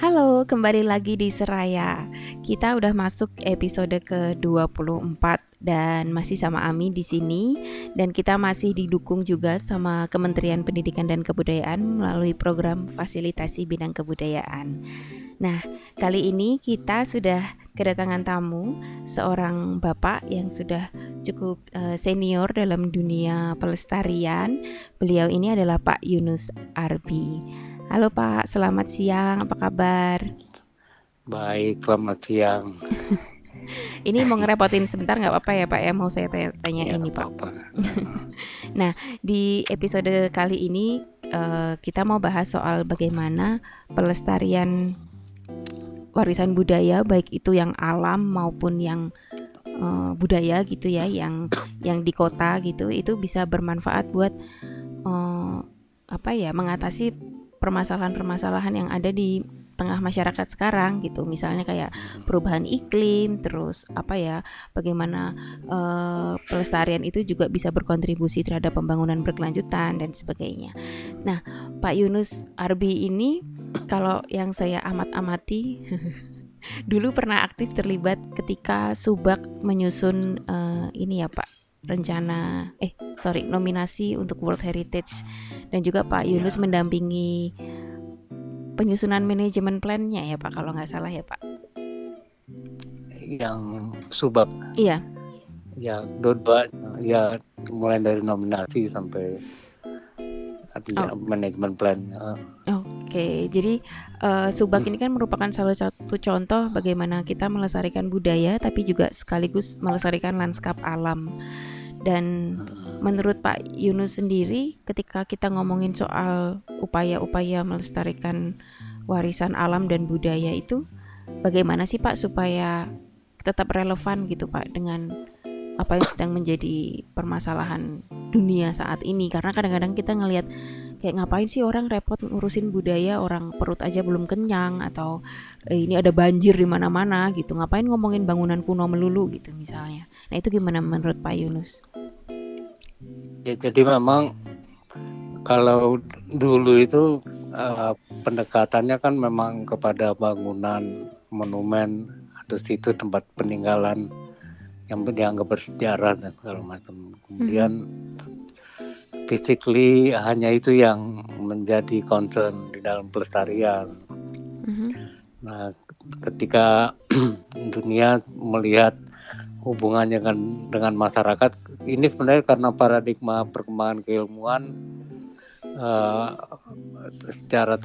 Halo, kembali lagi di Seraya. Kita udah masuk episode ke-24 dan masih sama Ami di sini dan kita masih didukung juga sama Kementerian Pendidikan dan Kebudayaan melalui program fasilitasi bidang kebudayaan. Nah, kali ini kita sudah kedatangan tamu, seorang bapak yang sudah cukup uh, senior dalam dunia pelestarian. Beliau ini adalah Pak Yunus Arbi. Halo Pak, selamat siang. Apa kabar? Baik, selamat siang. ini mau ngerepotin sebentar nggak apa-apa ya Pak ya mau saya tanya, tanya ya, ini Pak. Apa. nah di episode kali ini uh, kita mau bahas soal bagaimana pelestarian warisan budaya baik itu yang alam maupun yang uh, budaya gitu ya yang yang di kota gitu itu bisa bermanfaat buat uh, apa ya mengatasi permasalahan-permasalahan yang ada di tengah masyarakat sekarang gitu. Misalnya kayak perubahan iklim terus apa ya bagaimana uh, pelestarian itu juga bisa berkontribusi terhadap pembangunan berkelanjutan dan sebagainya. Nah Pak Yunus Arbi ini kalau yang saya amat-amati dulu pernah aktif terlibat ketika Subak menyusun uh, ini ya Pak rencana eh sorry nominasi untuk World Heritage. Dan juga Pak iya. Yunus mendampingi penyusunan manajemen plannya ya Pak kalau nggak salah ya Pak? Yang subak. Iya. Ya dua ya mulai dari nominasi sampai artinya oh. manajemen plan. Oke, okay. jadi uh, subak hmm. ini kan merupakan salah satu contoh bagaimana kita melestarikan budaya, tapi juga sekaligus melestarikan lanskap alam. Dan menurut Pak Yunus sendiri, ketika kita ngomongin soal upaya-upaya melestarikan warisan alam dan budaya itu, bagaimana sih Pak supaya tetap relevan gitu Pak dengan apa yang sedang menjadi permasalahan dunia saat ini. Karena kadang-kadang kita ngelihat kayak ngapain sih orang repot ngurusin budaya orang perut aja belum kenyang atau eh, ini ada banjir di mana-mana gitu. Ngapain ngomongin bangunan kuno melulu gitu misalnya. Nah itu gimana menurut Pak Yunus? Ya jadi memang kalau dulu itu uh, pendekatannya kan memang kepada bangunan monumen atau situ tempat peninggalan yang dianggap bersejarah dan segala macam. Kemudian hmm. physically hanya itu yang menjadi concern di dalam pelestarian. Hmm. Nah, ketika dunia melihat hubungannya dengan dengan masyarakat, ini sebenarnya karena paradigma perkembangan keilmuan uh, secara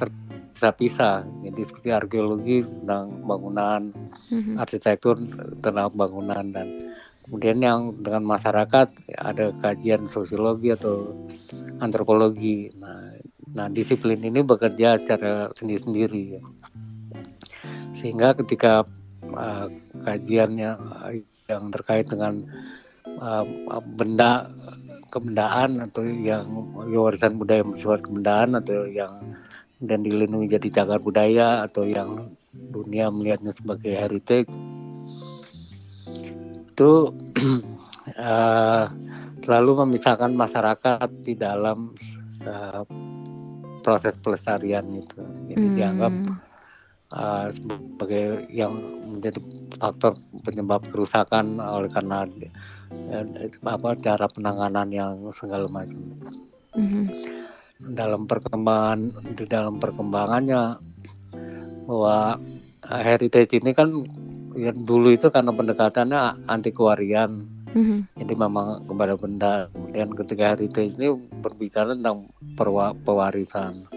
terpisah-pisah. Jadi seperti arkeologi tentang bangunan, mm-hmm. arsitektur tentang bangunan dan Kemudian yang dengan masyarakat ada kajian sosiologi atau antropologi. Nah, nah disiplin ini bekerja secara sendiri-sendiri. Ya. Sehingga ketika uh, kajiannya yang terkait dengan uh, benda kebendaan atau yang warisan budaya bersifat kebendaan atau yang dan dilindungi jadi cagar budaya atau yang dunia melihatnya sebagai heritage itu uh, selalu memisahkan masyarakat di dalam uh, proses pelestarian itu. Jadi hmm. dianggap uh, sebagai yang menjadi faktor penyebab kerusakan oleh karena ya, apa cara penanganan yang segala macam. Hmm. Dalam perkembangan di dalam perkembangannya bahwa heritage ini kan ya dulu itu karena pendekatannya anti kewarian mm-hmm. jadi memang kepada benda kemudian ketika heritage ini berbicara tentang perwa, pewarisan.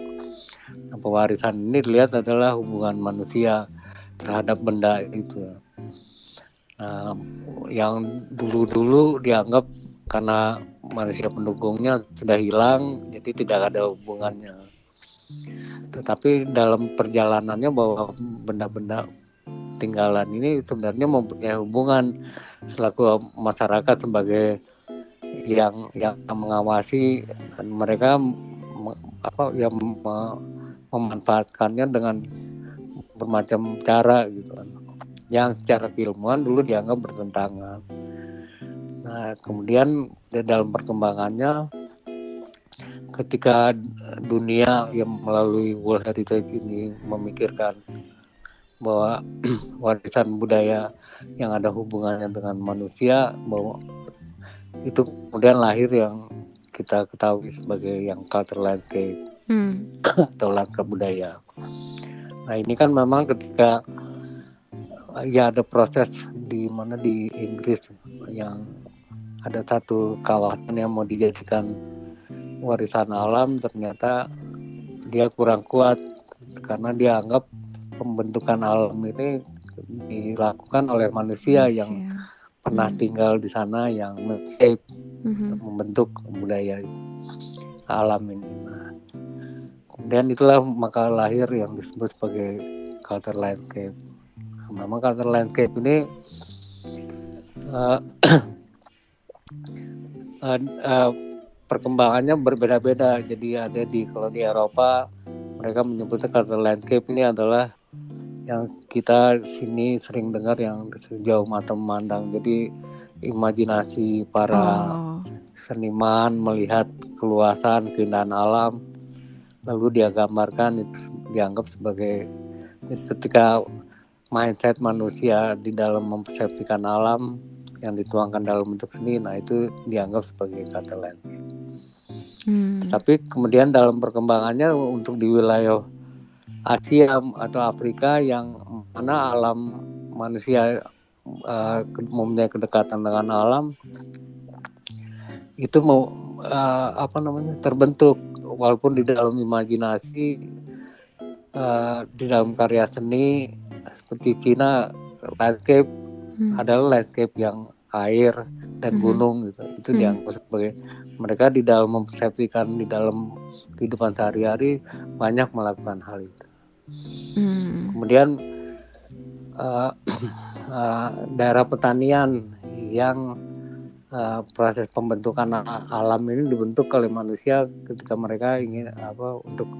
Nah, pewarisan ini dilihat adalah hubungan manusia terhadap benda itu. Nah, yang dulu-dulu dianggap karena manusia pendukungnya sudah hilang jadi tidak ada hubungannya tetapi dalam perjalanannya bahwa benda-benda tinggalan ini sebenarnya mempunyai hubungan selaku masyarakat sebagai yang yang mengawasi dan mereka apa yang memanfaatkannya dengan bermacam cara gitu kan yang secara keilmuan dulu dianggap bertentangan. Nah kemudian di dalam perkembangannya ketika dunia yang melalui World Heritage ini memikirkan bahwa warisan budaya yang ada hubungannya dengan manusia bahwa itu kemudian lahir yang kita ketahui sebagai yang cultural landscape hmm. atau langkah budaya. Nah ini kan memang ketika ya ada proses di mana di Inggris yang ada satu kawasan yang mau dijadikan warisan alam ternyata dia kurang kuat karena dia anggap pembentukan alam ini dilakukan oleh manusia, manusia. yang pernah hmm. tinggal di sana yang shape hmm. membentuk budaya alam ini. Nah, kemudian itulah maka lahir yang disebut sebagai culture landscape. Memang culture landscape ini uh, uh, uh, perkembangannya berbeda-beda. Jadi ada di kalau di Eropa mereka menyebutnya culture landscape ini adalah yang kita sini sering dengar yang sejauh mata memandang. Jadi imajinasi para oh. seniman melihat keluasan keindahan alam lalu dia gambarkan itu dianggap sebagai ketika mindset manusia di dalam mempersepsikan alam yang dituangkan dalam bentuk seni nah itu dianggap sebagai kata lain. Hmm. Tapi kemudian dalam perkembangannya untuk di wilayah Asia atau Afrika yang mana alam manusia uh, mempunyai kedekatan dengan alam itu mau uh, apa namanya terbentuk walaupun di dalam imajinasi uh, di dalam karya seni seperti Cina landscape hmm. adalah landscape yang air dan hmm. gunung gitu itu hmm. dianggap sebagai mereka di dalam mempersepsikan di dalam kehidupan sehari-hari banyak melakukan hal itu Hmm. Kemudian uh, uh, daerah pertanian yang uh, proses pembentukan alam ini dibentuk oleh manusia ketika mereka ingin apa untuk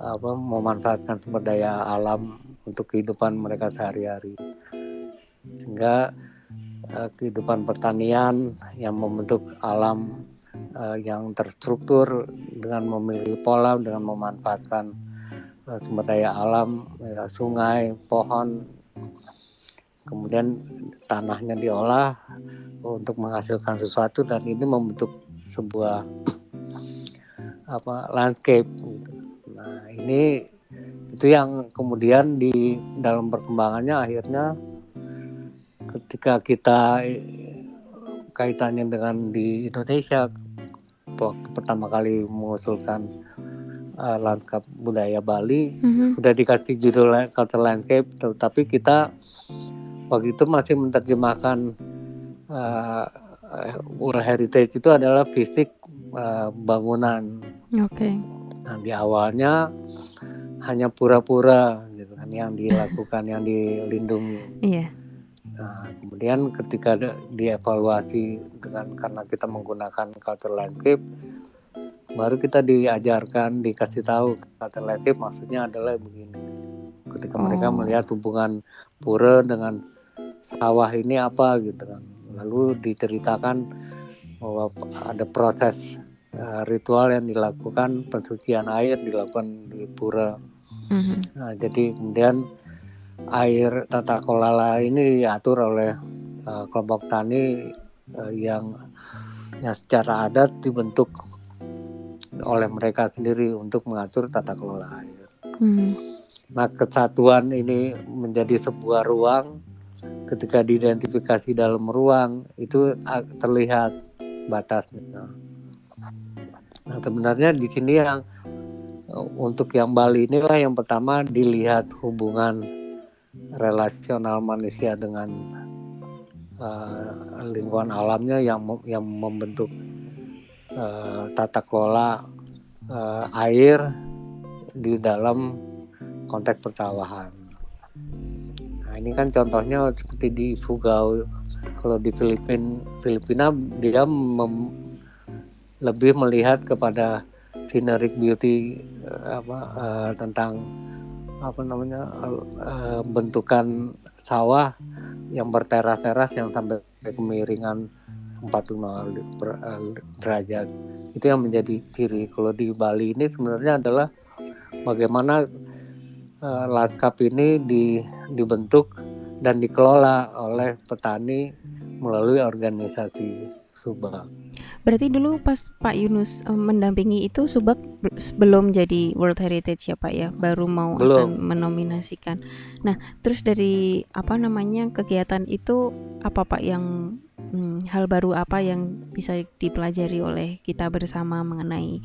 apa memanfaatkan sumber daya alam untuk kehidupan mereka sehari-hari sehingga uh, kehidupan pertanian yang membentuk alam uh, yang terstruktur dengan memilih pola dengan memanfaatkan Eh, sumber daya alam, ya, sungai, pohon, kemudian tanahnya diolah untuk menghasilkan sesuatu dan ini membentuk sebuah apa landscape. Gitu. Nah ini itu yang kemudian di dalam perkembangannya akhirnya ketika kita kaitannya dengan di Indonesia waktu pertama kali mengusulkan uh, lanskap budaya Bali mm-hmm. sudah dikasih judul culture landscape tetapi kita waktu itu masih menerjemahkan uh, World Heritage itu adalah fisik uh, bangunan. Oke. Okay. Nah di awalnya hanya pura-pura gitu kan yang dilakukan yang dilindungi. Iya. Yeah. Nah, kemudian ketika dievaluasi dengan karena kita menggunakan culture landscape, baru kita diajarkan dikasih tahu alternatif maksudnya adalah begini ketika oh. mereka melihat hubungan pura dengan sawah ini apa gitu kan lalu diceritakan bahwa ada proses uh, ritual yang dilakukan pensucian air dilakukan di pura mm-hmm. nah, jadi kemudian air tata kelola ini diatur oleh uh, kelompok tani uh, yang yang secara adat dibentuk oleh mereka sendiri untuk mengatur tata kelola air. Hmm. Nah, kesatuan ini menjadi sebuah ruang. Ketika diidentifikasi dalam ruang itu terlihat batasnya. Nah, sebenarnya di sini yang untuk yang Bali inilah yang pertama dilihat hubungan relasional manusia dengan uh, lingkungan alamnya yang yang membentuk uh, tata kelola uh, air di dalam konteks persawahan. Nah ini kan contohnya seperti di Fugau kalau di Filipina Filipina dia lebih melihat kepada scenic beauty apa uh, tentang apa namanya uh, bentukan sawah yang berteras-teras yang sampai kemiringan 45 derajat itu yang menjadi ciri kalau di Bali ini sebenarnya adalah bagaimana uh, lanskap ini di, dibentuk dan dikelola oleh petani melalui organisasi Subak. Berarti dulu pas Pak Yunus um, mendampingi itu Subak belum jadi World Heritage ya Pak ya, baru mau belum. akan menominasikan. Nah, terus dari apa namanya kegiatan itu apa Pak yang hmm, hal baru apa yang bisa dipelajari oleh kita bersama mengenai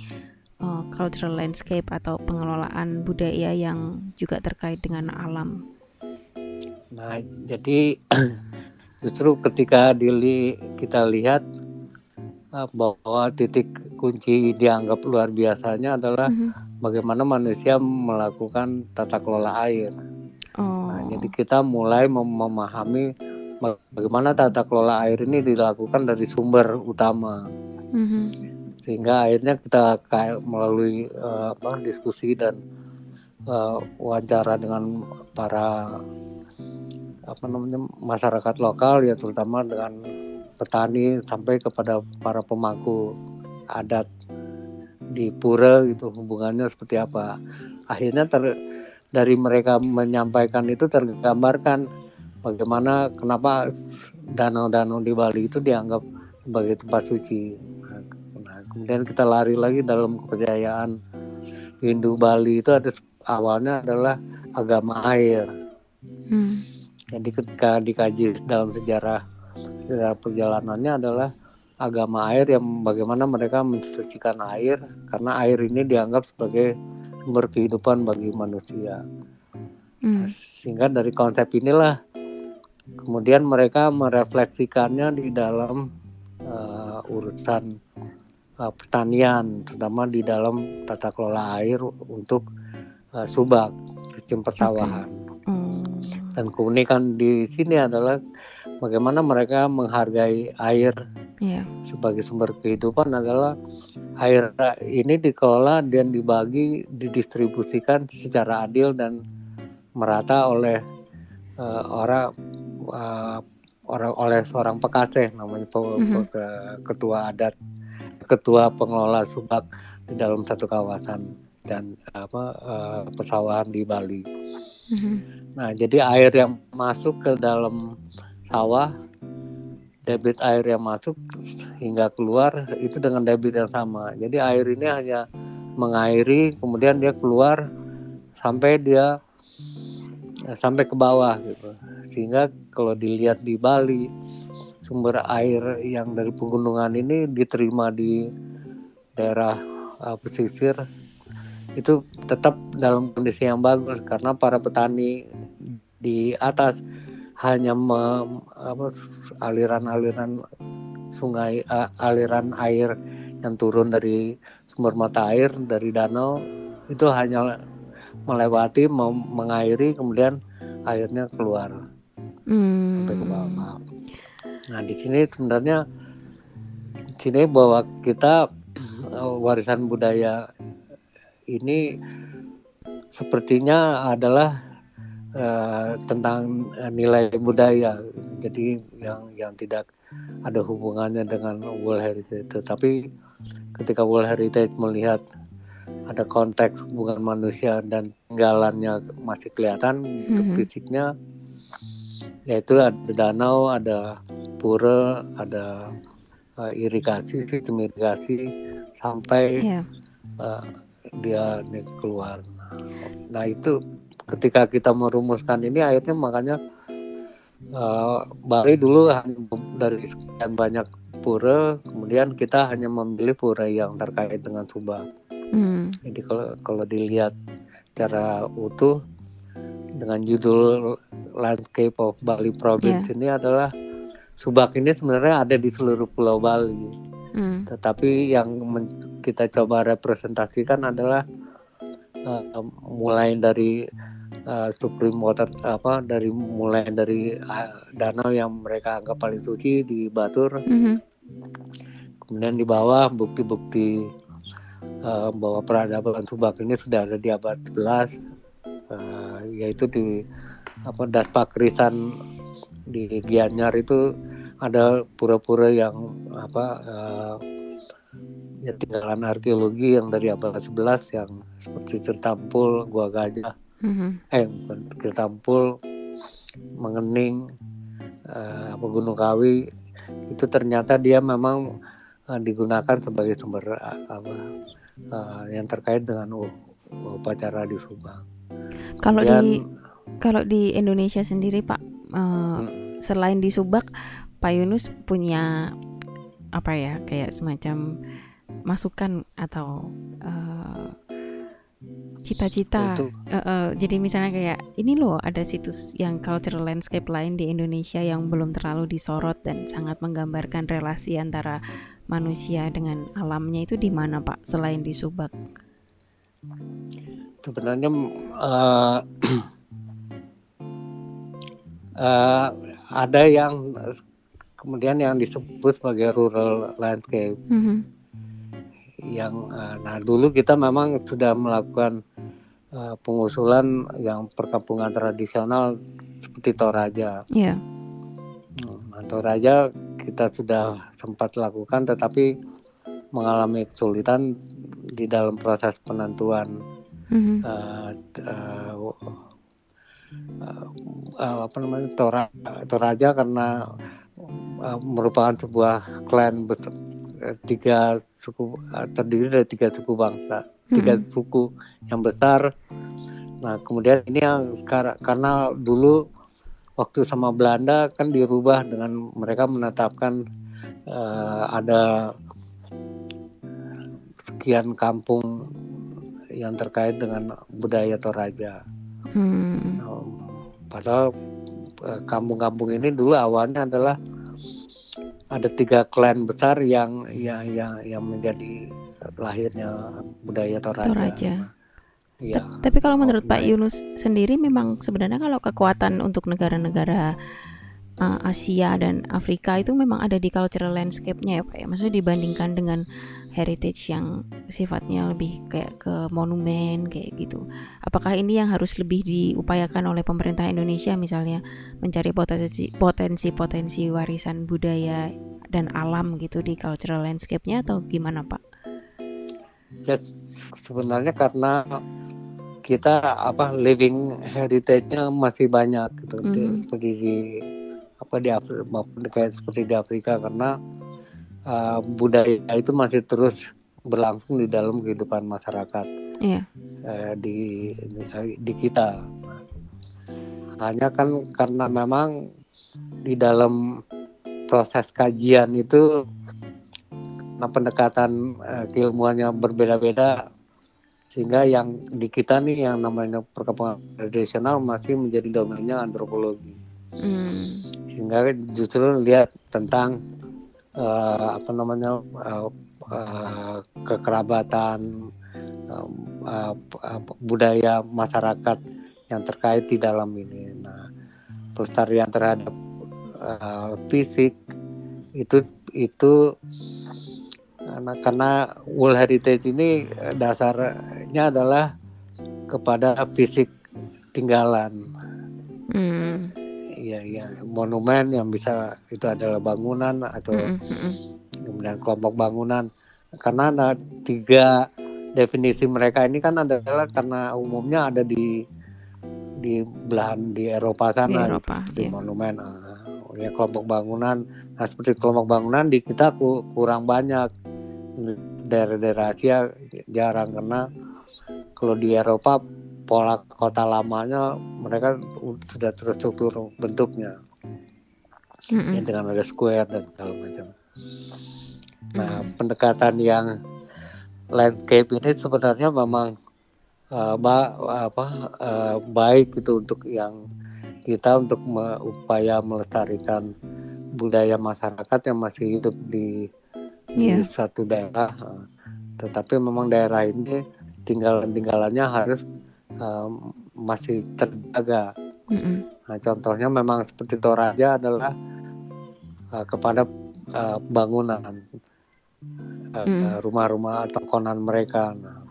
uh, cultural landscape atau pengelolaan budaya yang juga terkait dengan alam? Nah, jadi justru ketika dili kita lihat bahwa titik kunci dianggap luar biasanya adalah mm -hmm. bagaimana manusia melakukan tata kelola air. Oh. Nah, jadi kita mulai mem memahami bagaimana tata kelola air ini dilakukan dari sumber utama. Mm -hmm. Sehingga akhirnya kita kayak melalui uh, apa diskusi dan uh, wawancara dengan para apa namanya masyarakat lokal ya terutama dengan petani sampai kepada para pemangku adat di pura gitu hubungannya seperti apa. Akhirnya ter, dari mereka menyampaikan itu tergambarkan bagaimana kenapa danau-danau di Bali itu dianggap sebagai tempat suci. Nah, kemudian kita lari lagi dalam kepercayaan Hindu Bali itu ada awalnya adalah agama air. Hmm. Jadi ketika dikaji dalam sejarah sejarah perjalanannya adalah agama air yang bagaimana mereka mensucikan air karena air ini dianggap sebagai sumber kehidupan bagi manusia. Hmm. Sehingga dari konsep inilah kemudian mereka merefleksikannya di dalam uh, urusan uh, pertanian, terutama di dalam tata kelola air untuk uh, subak, sistem persawahan. Okay. Hmm. Dan keunikan di sini adalah bagaimana mereka menghargai air yeah. sebagai sumber kehidupan adalah air ini dikelola dan dibagi, didistribusikan secara adil dan merata oleh uh, orang uh, orang oleh seorang pekaseh namanya mm -hmm. ketua adat ketua pengelola subak di dalam satu kawasan dan apa uh, pesawahan di Bali. Mm -hmm. Nah, jadi air yang masuk ke dalam sawah, debit air yang masuk hingga keluar itu dengan debit yang sama. Jadi air ini hanya mengairi, kemudian dia keluar sampai dia sampai ke bawah gitu. Sehingga kalau dilihat di Bali, sumber air yang dari pegunungan ini diterima di daerah uh, pesisir itu tetap dalam kondisi yang bagus karena para petani di atas hanya aliran-aliran sungai uh, aliran air yang turun dari sumber mata air dari danau itu hanya melewati mengairi kemudian airnya keluar hmm. sampai ke bawah. Nah di sini sebenarnya di sini bahwa kita warisan budaya ini sepertinya adalah uh, tentang uh, nilai budaya jadi yang yang tidak ada hubungannya dengan World Heritage tetapi ketika World Heritage melihat ada konteks hubungan manusia dan tinggalannya masih kelihatan mm-hmm. fisiknya yaitu ada danau ada pura ada uh, irigasi sistem irigasi sampai yeah. Iya. uh, dia keluar nah itu ketika kita merumuskan ini akhirnya makanya uh, Bali dulu hanya dari sekian banyak pura kemudian kita hanya memilih pura yang terkait dengan Subak hmm. jadi kalau kalau dilihat cara utuh dengan judul Landscape of Bali Province yeah. ini adalah Subak ini sebenarnya ada di seluruh pulau Bali Hmm. Tetapi yang kita coba representasikan adalah uh, mulai dari uh, Supreme Water apa dari mulai dari uh, danau yang mereka anggap paling suci di Batur. -hmm. Kemudian di bawah bukti-bukti uh, bahwa peradaban Subak ini sudah ada di abad 11 uh, yaitu di apa Daspak Krisan di Gianyar itu ada pura-pura yang apa uh, ya tinggalan arkeologi yang dari abad 11 yang seperti Certampul, Gua Gajah, mm-hmm. eh Certampul, Mengening, uh, apa Gunung Kawi itu ternyata dia memang uh, digunakan sebagai sumber uh, apa uh, yang terkait dengan upacara di Subang. Kalau di kalau di Indonesia sendiri Pak, uh, hmm. selain di Subak, Pak Yunus punya apa ya kayak semacam masukan atau uh, cita-cita. Uh, uh, jadi misalnya kayak ini loh ada situs yang cultural landscape lain di Indonesia yang belum terlalu disorot dan sangat menggambarkan relasi antara manusia dengan alamnya itu di mana Pak selain di Subak? Sebenarnya uh, uh, ada yang kemudian yang disebut sebagai rural landscape. Mm -hmm yang uh, nah dulu kita memang sudah melakukan uh, pengusulan yang perkampungan tradisional seperti Toraja. Yeah. Nah, Toraja kita sudah sempat lakukan tetapi mengalami kesulitan di dalam proses penentuan mm-hmm. uh, uh, uh, apa namanya Tora, Toraja karena uh, merupakan sebuah klan tiga suku eh, terdiri dari tiga suku bangsa, tiga hmm. suku yang besar. Nah, kemudian ini yang sekarang karena dulu waktu sama Belanda kan dirubah dengan mereka menetapkan uh, ada sekian kampung yang terkait dengan budaya Toraja. Hmm. Nah, padahal eh, kampung-kampung ini dulu awalnya adalah ada tiga klan besar yang yang yang, yang menjadi lahirnya budaya Toraja. Toraja. Ya, tapi kalau menurut Pak Yunus sendiri memang sebenarnya kalau kekuatan untuk negara-negara uh, Asia dan Afrika itu memang ada di cultural landscape-nya ya Pak ya. Maksudnya dibandingkan dengan heritage yang sifatnya lebih kayak ke monumen kayak gitu. Apakah ini yang harus lebih diupayakan oleh pemerintah Indonesia misalnya mencari potensi potensi potensi warisan budaya dan alam gitu di cultural landscape-nya atau gimana Pak? Ya sebenarnya karena kita apa living heritage-nya masih banyak gitu mm -hmm. seperti di apa di Afrika maupun kayak seperti di Afrika karena uh, budaya itu masih terus berlangsung di dalam kehidupan masyarakat yeah. uh, di, di kita. Hanya kan karena memang di dalam proses kajian itu nah pendekatan uh, keilmuannya berbeda-beda sehingga yang di kita nih yang namanya perkembangan tradisional masih menjadi domainnya antropologi. Hmm. Sehingga justru lihat tentang uh, apa namanya uh, uh, kekerabatan uh, uh, budaya masyarakat yang terkait di dalam ini. Nah, pelestarian terhadap uh, fisik itu itu karena, karena World Heritage ini dasarnya adalah kepada fisik tinggalan. Hmm ya ya monumen yang bisa itu adalah bangunan atau mm -hmm. kemudian kelompok bangunan karena ada tiga definisi mereka ini kan adalah karena umumnya ada di di belahan di Eropa sana di Eropa, seperti yeah. monumen uh, ya kelompok bangunan nah seperti kelompok bangunan di kita kurang banyak daerah-daerah Asia jarang karena kalau di Eropa pola kota lamanya mereka sudah terstruktur bentuknya mm-hmm. ya, dengan ada square dan segala macam. Nah mm-hmm. pendekatan yang landscape ini sebenarnya memang uh, ba apa uh, baik itu untuk yang kita untuk me upaya melestarikan budaya masyarakat yang masih hidup di, yeah. di iya. satu daerah. Tetapi memang daerah ini tinggalan-tinggalannya harus uh, masih terjaga. Mm-hmm. Nah, contohnya memang seperti Toraja adalah uh, kepada uh, bangunan uh, mm. rumah-rumah atau konan mereka. Nah,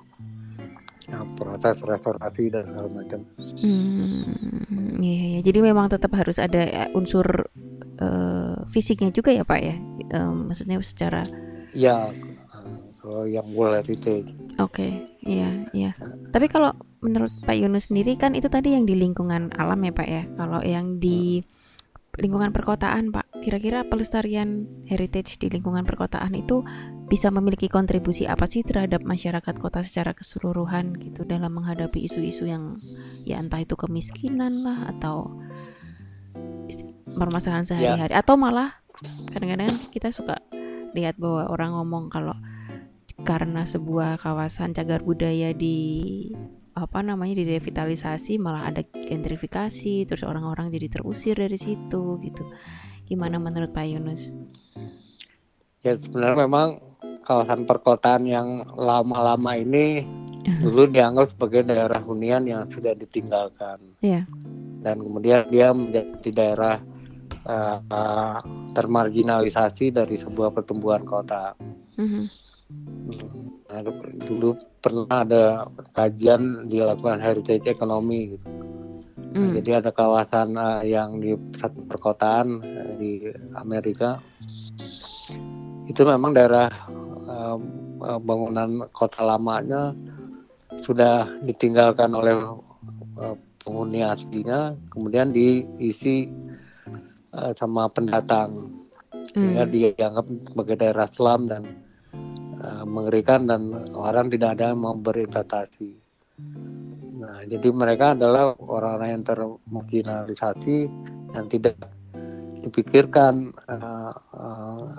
nah, proses restorasi dan segala macam. Hmm, iya, iya. Jadi memang tetap harus ada unsur uh, fisiknya juga ya Pak ya, um, maksudnya secara. Ya, kalau yang World Heritage. Oke, okay. iya, iya. Tapi kalau menurut Pak Yunus sendiri kan itu tadi yang di lingkungan alam ya Pak ya. Kalau yang di lingkungan perkotaan Pak, kira-kira pelestarian heritage di lingkungan perkotaan itu bisa memiliki kontribusi apa sih terhadap masyarakat kota secara keseluruhan gitu dalam menghadapi isu-isu yang ya entah itu kemiskinan lah atau permasalahan sehari-hari ya. atau malah kadang-kadang kita suka lihat bahwa orang ngomong kalau karena sebuah kawasan cagar budaya di apa namanya direvitalisasi malah ada gentrifikasi terus orang-orang jadi terusir dari situ gitu gimana menurut Pak Yunus? Ya sebenarnya memang kawasan perkotaan yang lama-lama ini dulu dianggap sebagai daerah hunian yang sudah ditinggalkan. Yeah. Dan kemudian dia menjadi daerah uh, uh, termarginalisasi dari sebuah pertumbuhan kota. Mm -hmm. Nah, dulu pernah ada kajian dilakukan heritage ekonomi gitu. Nah, mm. Jadi ada kawasan uh, yang di satu perkotaan uh, di Amerika itu memang daerah uh, bangunan kota lamanya sudah ditinggalkan oleh uh, penghuni aslinya, kemudian diisi uh, sama pendatang, sehingga mm. dianggap sebagai daerah selam dan Eh, mengerikan dan orang tidak ada yang mau berinvestasi. Nah, jadi mereka adalah orang-orang yang termarginalisasi yang tidak dipikirkan uh, uh,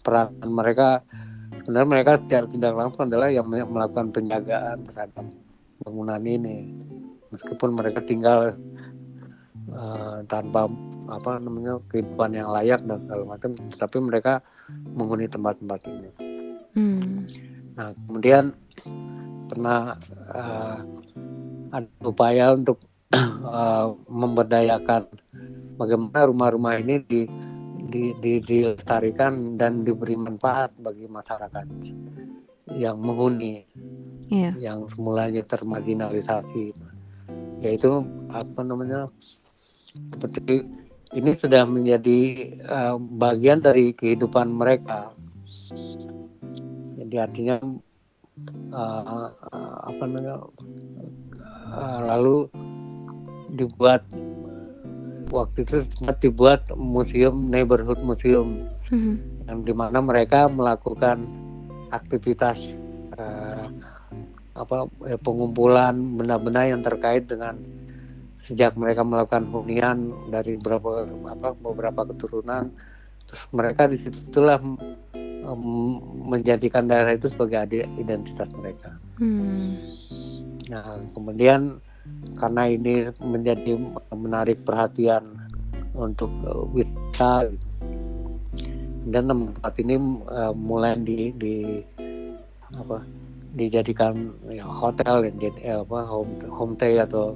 peran mereka sebenarnya mereka secara tidak langsung adalah yang melakukan penjagaan terhadap bangunan ini meskipun mereka tinggal uh, tanpa apa namanya kehidupan yang layak dan segala macam tapi mereka menghuni tempat-tempat ini hmm. nah kemudian pernah uh, ada upaya untuk uh, memberdayakan bagaimana rumah-rumah ini di, di, di, dilestarikan dan diberi manfaat bagi masyarakat yang menghuni yeah. yang semulanya termarginalisasi yaitu apa namanya seperti ini sudah menjadi uh, bagian dari kehidupan mereka. Jadi artinya uh, uh, apa namanya uh, lalu dibuat waktu itu sempat dibuat museum neighborhood museum mm-hmm. yang di mana mereka melakukan aktivitas uh, apa ya, pengumpulan benda-benda yang terkait dengan sejak mereka melakukan hunian dari beberapa apa beberapa keturunan terus mereka di situlah um, menjadikan daerah itu sebagai identitas mereka. Hmm. Nah kemudian karena ini menjadi menarik perhatian untuk uh, wisata dan tempat ini uh, mulai di, di apa dijadikan ya, hotel dan eh, apa home homestay atau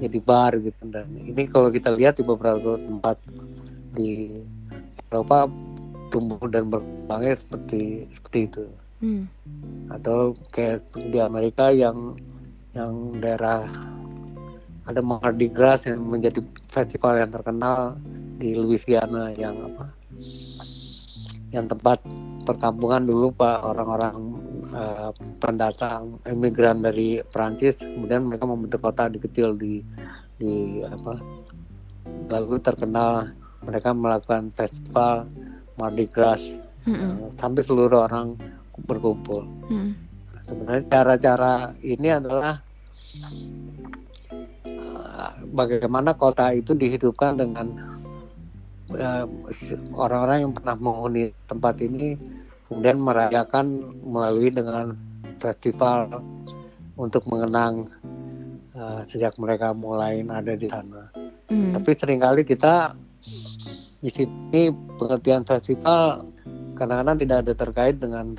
jadi bar gitu dan ini kalau kita lihat di beberapa tempat di Eropa tumbuh dan berkembangnya seperti seperti itu hmm. atau kayak di Amerika yang yang daerah ada Mardi Gras yang menjadi festival yang terkenal di Louisiana yang apa yang tempat perkampungan dulu pak orang-orang uh, pendatang imigran dari Prancis kemudian mereka membentuk kota di kecil di di apa lalu terkenal mereka melakukan festival Mardi Gras mm -hmm. uh, sampai seluruh orang berkumpul mm. sebenarnya cara-cara ini adalah uh, bagaimana kota itu dihidupkan dengan orang-orang yang pernah menghuni tempat ini kemudian merayakan melalui dengan festival untuk mengenang uh, sejak mereka mulai ada di sana. Hmm. Tapi sering kali kita di sini pengertian festival kadang-kadang tidak ada terkait dengan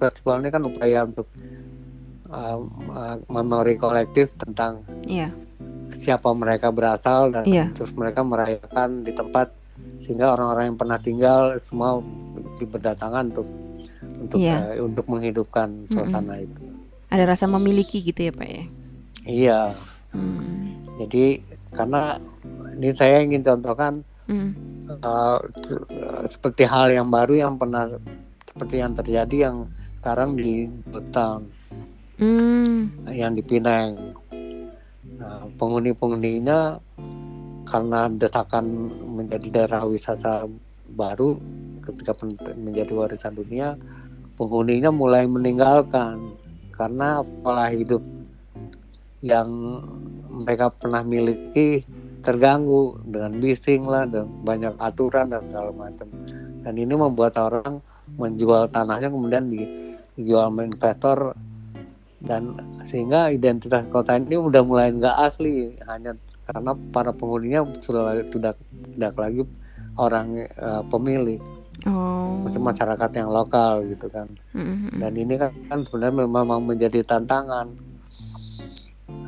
festival ini kan upaya untuk uh, uh, memori kolektif tentang yeah. siapa mereka berasal dan yeah. terus mereka merayakan di tempat sehingga orang-orang yang pernah tinggal semua berdatangan untuk untuk yeah. uh, untuk menghidupkan suasana mm -hmm. itu. Ada rasa memiliki gitu ya pak ya? Iya. Hmm. Jadi karena ini saya ingin contohkan mm. uh, seperti hal yang baru yang pernah seperti yang terjadi yang sekarang di Butang mm. yang di Pinang nah, penghuni-penghuninya karena desakan menjadi daerah wisata baru ketika menjadi warisan dunia penghuninya mulai meninggalkan karena pola hidup yang mereka pernah miliki terganggu dengan bising lah dan banyak aturan dan segala macam. Dan ini membuat orang menjual tanahnya kemudian dijual investor. Dan sehingga identitas kota ini udah mulai nggak asli hanya karena para penghuninya sudah tidak tidak lagi orang uh, pemilik oh. masyarakat yang lokal gitu kan mm-hmm. dan ini kan, kan sebenarnya memang menjadi tantangan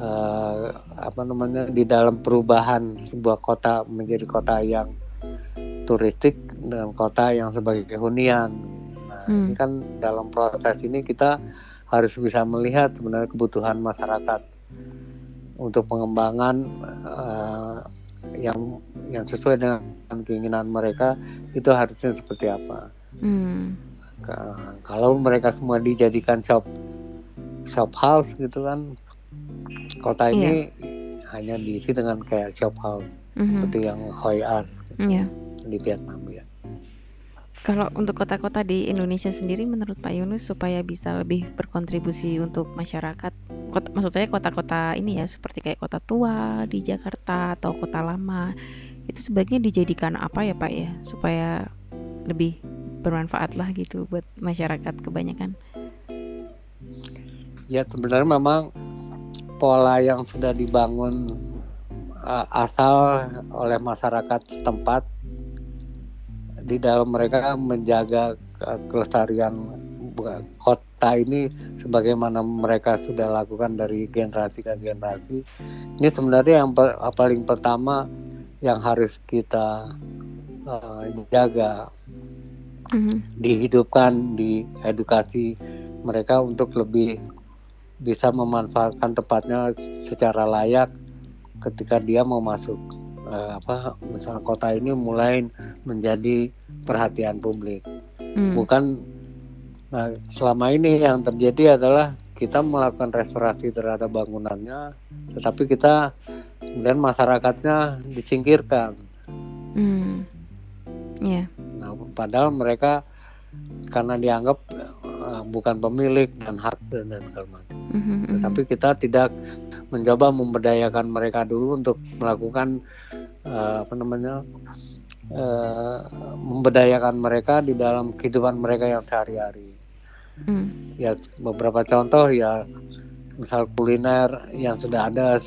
uh, apa namanya di dalam perubahan sebuah kota menjadi kota yang turistik dengan kota yang sebagai hunian. Nah, hmm. ini kan dalam proses ini kita harus bisa melihat sebenarnya kebutuhan masyarakat untuk pengembangan uh, yang yang sesuai dengan keinginan mereka itu harusnya seperti apa. Hmm. Kalau mereka semua dijadikan shop shop house gitu kan kota iya. ini hanya diisi dengan kayak shop house mm-hmm. seperti yang Hoi An yeah. di Vietnam ya. Kalau untuk kota-kota di Indonesia sendiri, menurut Pak Yunus supaya bisa lebih berkontribusi untuk masyarakat, kota, maksud saya kota-kota ini ya seperti kayak kota tua di Jakarta atau kota lama, itu sebaiknya dijadikan apa ya Pak ya supaya lebih bermanfaat lah gitu buat masyarakat kebanyakan. Ya sebenarnya memang pola yang sudah dibangun uh, asal oleh masyarakat setempat di dalam mereka menjaga kelestarian kota ini sebagaimana mereka sudah lakukan dari generasi ke generasi. Ini sebenarnya yang paling pertama yang harus kita uh, jaga. Mm-hmm. dihidupkan di edukasi mereka untuk lebih bisa memanfaatkan tempatnya secara layak ketika dia mau masuk uh, apa misalnya kota ini mulai menjadi perhatian publik hmm. bukan nah selama ini yang terjadi adalah kita melakukan restorasi terhadap bangunannya tetapi kita kemudian masyarakatnya disingkirkan hmm. yeah. nah padahal mereka karena dianggap uh, bukan pemilik dan hak dan, dan segala macam. Mm-hmm. Tetapi kita tidak mencoba memberdayakan mereka dulu untuk melakukan uh, apa namanya uh, memberdayakan mereka di dalam kehidupan mereka yang sehari-hari. Mm. Ya beberapa contoh ya misal kuliner yang sudah ada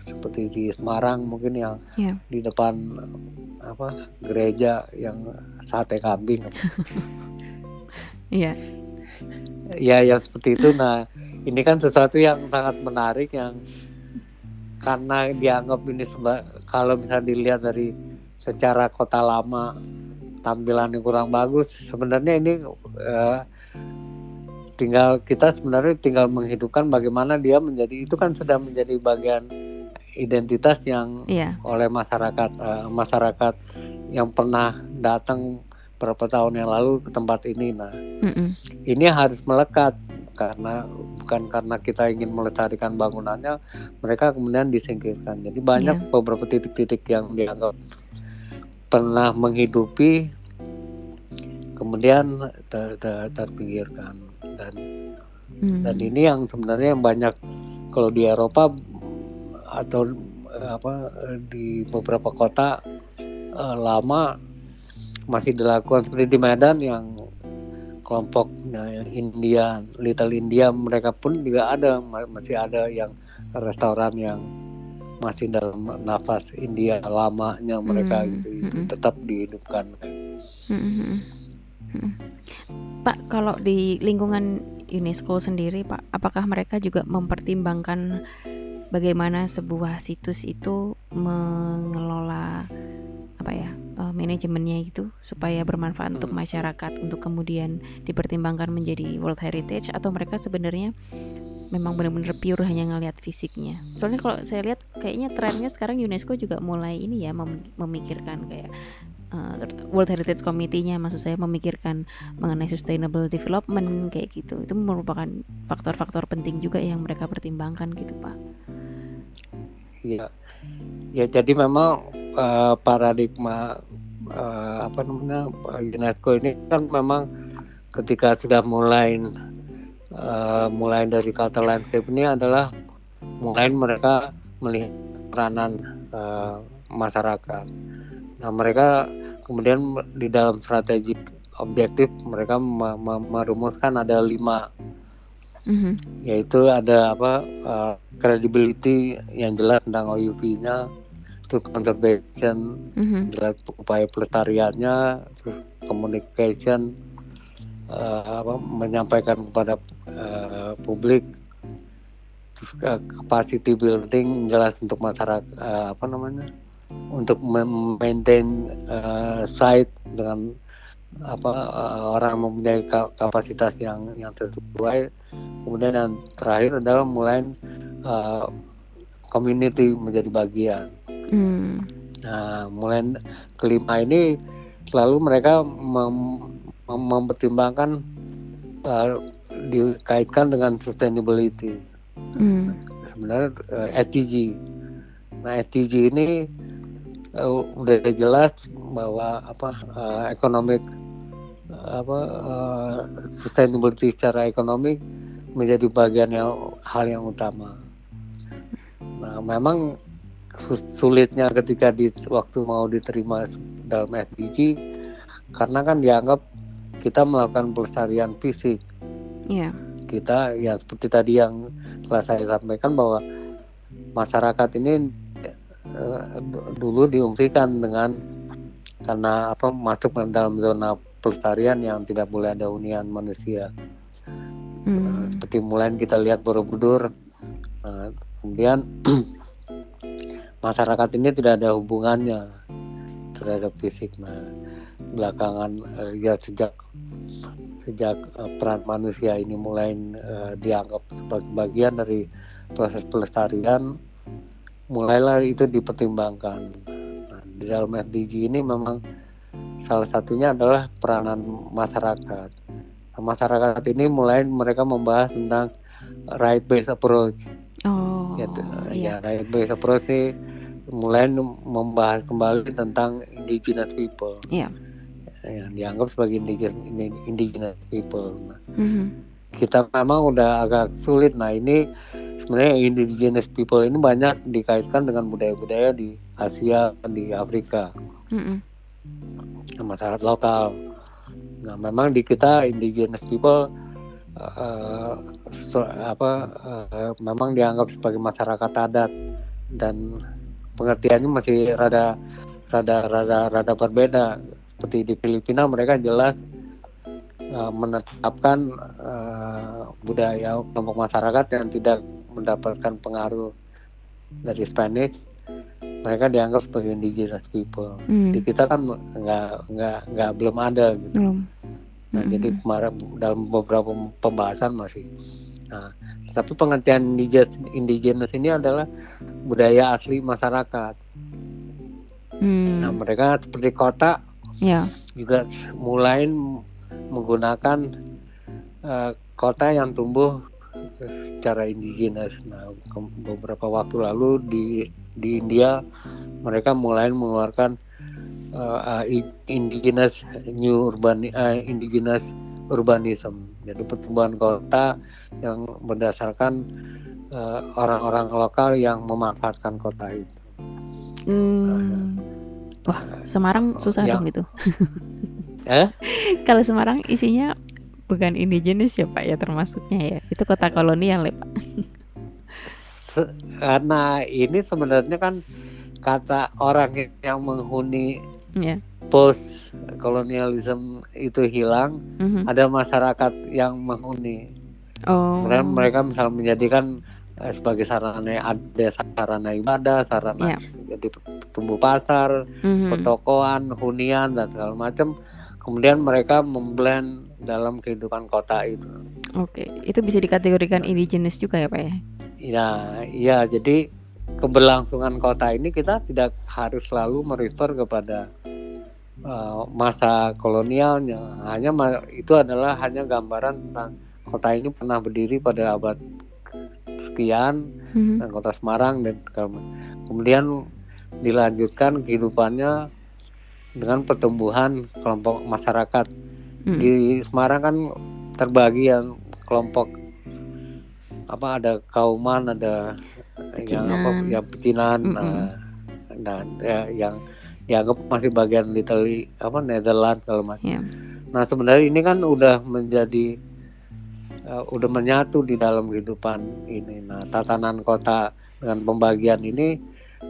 seperti di Semarang mungkin yang yeah. di depan apa gereja yang sate kambing Iya. Ya, yang seperti itu. Nah, ini kan sesuatu yang sangat menarik yang karena dianggap ini seba, kalau misalnya dilihat dari secara kota lama tampilannya kurang bagus, sebenarnya ini uh, tinggal kita sebenarnya tinggal menghidupkan bagaimana dia menjadi itu kan sudah menjadi bagian identitas yang yeah. oleh masyarakat uh, masyarakat yang pernah datang beberapa tahun yang lalu ke tempat ini. Nah, mm-hmm. ini harus melekat karena bukan karena kita ingin melestarikan bangunannya, mereka kemudian disingkirkan. Jadi banyak yeah. beberapa titik-titik yang dianggap pernah menghidupi, kemudian ter, ter, terpinggirkan dan mm. dan ini yang sebenarnya yang banyak kalau di Eropa atau apa di beberapa kota uh, lama masih dilakukan seperti di Medan yang kelompok nah, India, Little India mereka pun juga ada masih ada yang restoran yang masih dalam nafas India lamanya mereka hmm. gitu itu hmm. tetap dihidupkan. Hmm. Hmm. Pak, kalau di lingkungan UNESCO sendiri, Pak, apakah mereka juga mempertimbangkan bagaimana sebuah situs itu mengelola apa ya uh, manajemennya itu supaya bermanfaat hmm. untuk masyarakat untuk kemudian dipertimbangkan menjadi World Heritage atau mereka sebenarnya memang benar-benar pure hanya ngelihat fisiknya. Soalnya kalau saya lihat kayaknya trennya sekarang UNESCO juga mulai ini ya memikirkan kayak uh, World Heritage Committee-nya maksud saya memikirkan mengenai sustainable development kayak gitu. Itu merupakan faktor-faktor penting juga yang mereka pertimbangkan gitu, Pak. Iya. Ya jadi memang uh, paradigma uh, apa namanya UNESCO ini kan memang ketika sudah mulai uh, mulai dari kata landscape ini adalah mulai mereka melihat peranan uh, masyarakat. Nah mereka kemudian di dalam strategi objektif mereka merumuskan ada lima mm-hmm. yaitu ada apa uh, credibility yang jelas tentang OUP-nya itu conservation mm-hmm. jelas upaya pelestariannya communication uh, apa, menyampaikan kepada uh, publik terus uh, capacity building jelas untuk masyarakat uh, apa namanya untuk maintain uh, site dengan apa uh, orang mempunyai kapasitas yang yang sesuai kemudian yang terakhir adalah mulai uh, community menjadi bagian Hmm. Nah, mulai kelima ini selalu mereka mem mem mempertimbangkan uh, dikaitkan dengan sustainability. Hmm. Sebenarnya uh, ETG. Nah, ETG ini uh, udah jelas bahwa apa uh, economic apa uh, sustainability secara ekonomi menjadi bagian yang hal yang utama. Nah, memang sulitnya ketika di waktu mau diterima dalam SDG karena kan dianggap kita melakukan pelestarian fisik. Yeah. Kita ya seperti tadi yang telah saya sampaikan bahwa masyarakat ini uh, dulu diungsikan dengan karena apa masuk dalam zona pelestarian yang tidak boleh ada hunian manusia. Mm. Seperti mulai kita lihat Borobudur, uh, kemudian masyarakat ini tidak ada hubungannya terhadap fisik. Nah, belakangan uh, ya sejak sejak uh, peran manusia ini mulai uh, dianggap sebagai bagian dari proses pelestarian, mulailah itu dipertimbangkan. Nah, di dalam SDG ini memang salah satunya adalah peranan masyarakat. Masyarakat ini mulai mereka membahas tentang right based approach. Oh, ya, iya. ya right based approach ini mulai membahas kembali tentang indigenous people yeah. yang dianggap sebagai indigenous indigenous people. Nah, mm-hmm. Kita memang udah agak sulit. Nah ini sebenarnya indigenous people ini banyak dikaitkan dengan budaya-budaya di Asia, di Afrika, mm-hmm. masyarakat lokal. Nah memang di kita indigenous people uh, so, apa uh, memang dianggap sebagai masyarakat adat dan pengertiannya masih rada rada rada rada berbeda. Seperti di Filipina mereka jelas uh, menetapkan uh, budaya kelompok masyarakat yang tidak mendapatkan pengaruh dari Spanish mereka dianggap sebagai indigenous people hmm. di kita kan nggak nggak nggak belum ada gitu belum. Nah, hmm. jadi kemarin dalam beberapa pembahasan masih nah tapi pengertian indigenous, indigenous ini adalah budaya asli masyarakat. Hmm. Nah mereka seperti kota yeah. juga mulai menggunakan uh, kota yang tumbuh secara indigenous. Nah beberapa waktu lalu di di India mereka mulai mengeluarkan uh, indigenous new urban uh, indigenous urbanism. Jadi pertumbuhan kota yang berdasarkan orang-orang uh, lokal yang memanfaatkan kota itu. Hmm. Wah, Semarang susah yang, dong itu. eh? Kalau Semarang isinya bukan indigenis ya Pak ya termasuknya ya. Itu kota kolonial ya Pak. Karena ini sebenarnya kan kata orang yang menghuni yeah. post kolonialisme itu hilang, mm -hmm. ada masyarakat yang menghuni Oh. Kemudian mereka misalnya menjadikan eh, sebagai sarana ada sarana ibadah, sarana yeah. jadi tumbuh pasar, mm-hmm. pertokoan, hunian dan segala macam. Kemudian mereka memblend dalam kehidupan kota itu. Oke, itu bisa dikategorikan indigenous juga ya Pak ya? Ya, iya. Jadi keberlangsungan kota ini kita tidak harus selalu merefer kepada uh, masa kolonialnya. Hanya itu adalah hanya gambaran tentang kota ini pernah berdiri pada abad sekian mm-hmm. dan kota Semarang dan kemudian dilanjutkan kehidupannya dengan pertumbuhan kelompok masyarakat mm. di Semarang kan terbagi yang kelompok apa ada kauman ada yang apa ya pecinan mm -hmm. nah, dan ya, yang dianggap masih bagian Italy apa Netherlands kalau macam. Yeah. Nah sebenarnya ini kan udah menjadi uh, udah menyatu di dalam kehidupan ini. Nah, tatanan kota dengan pembagian ini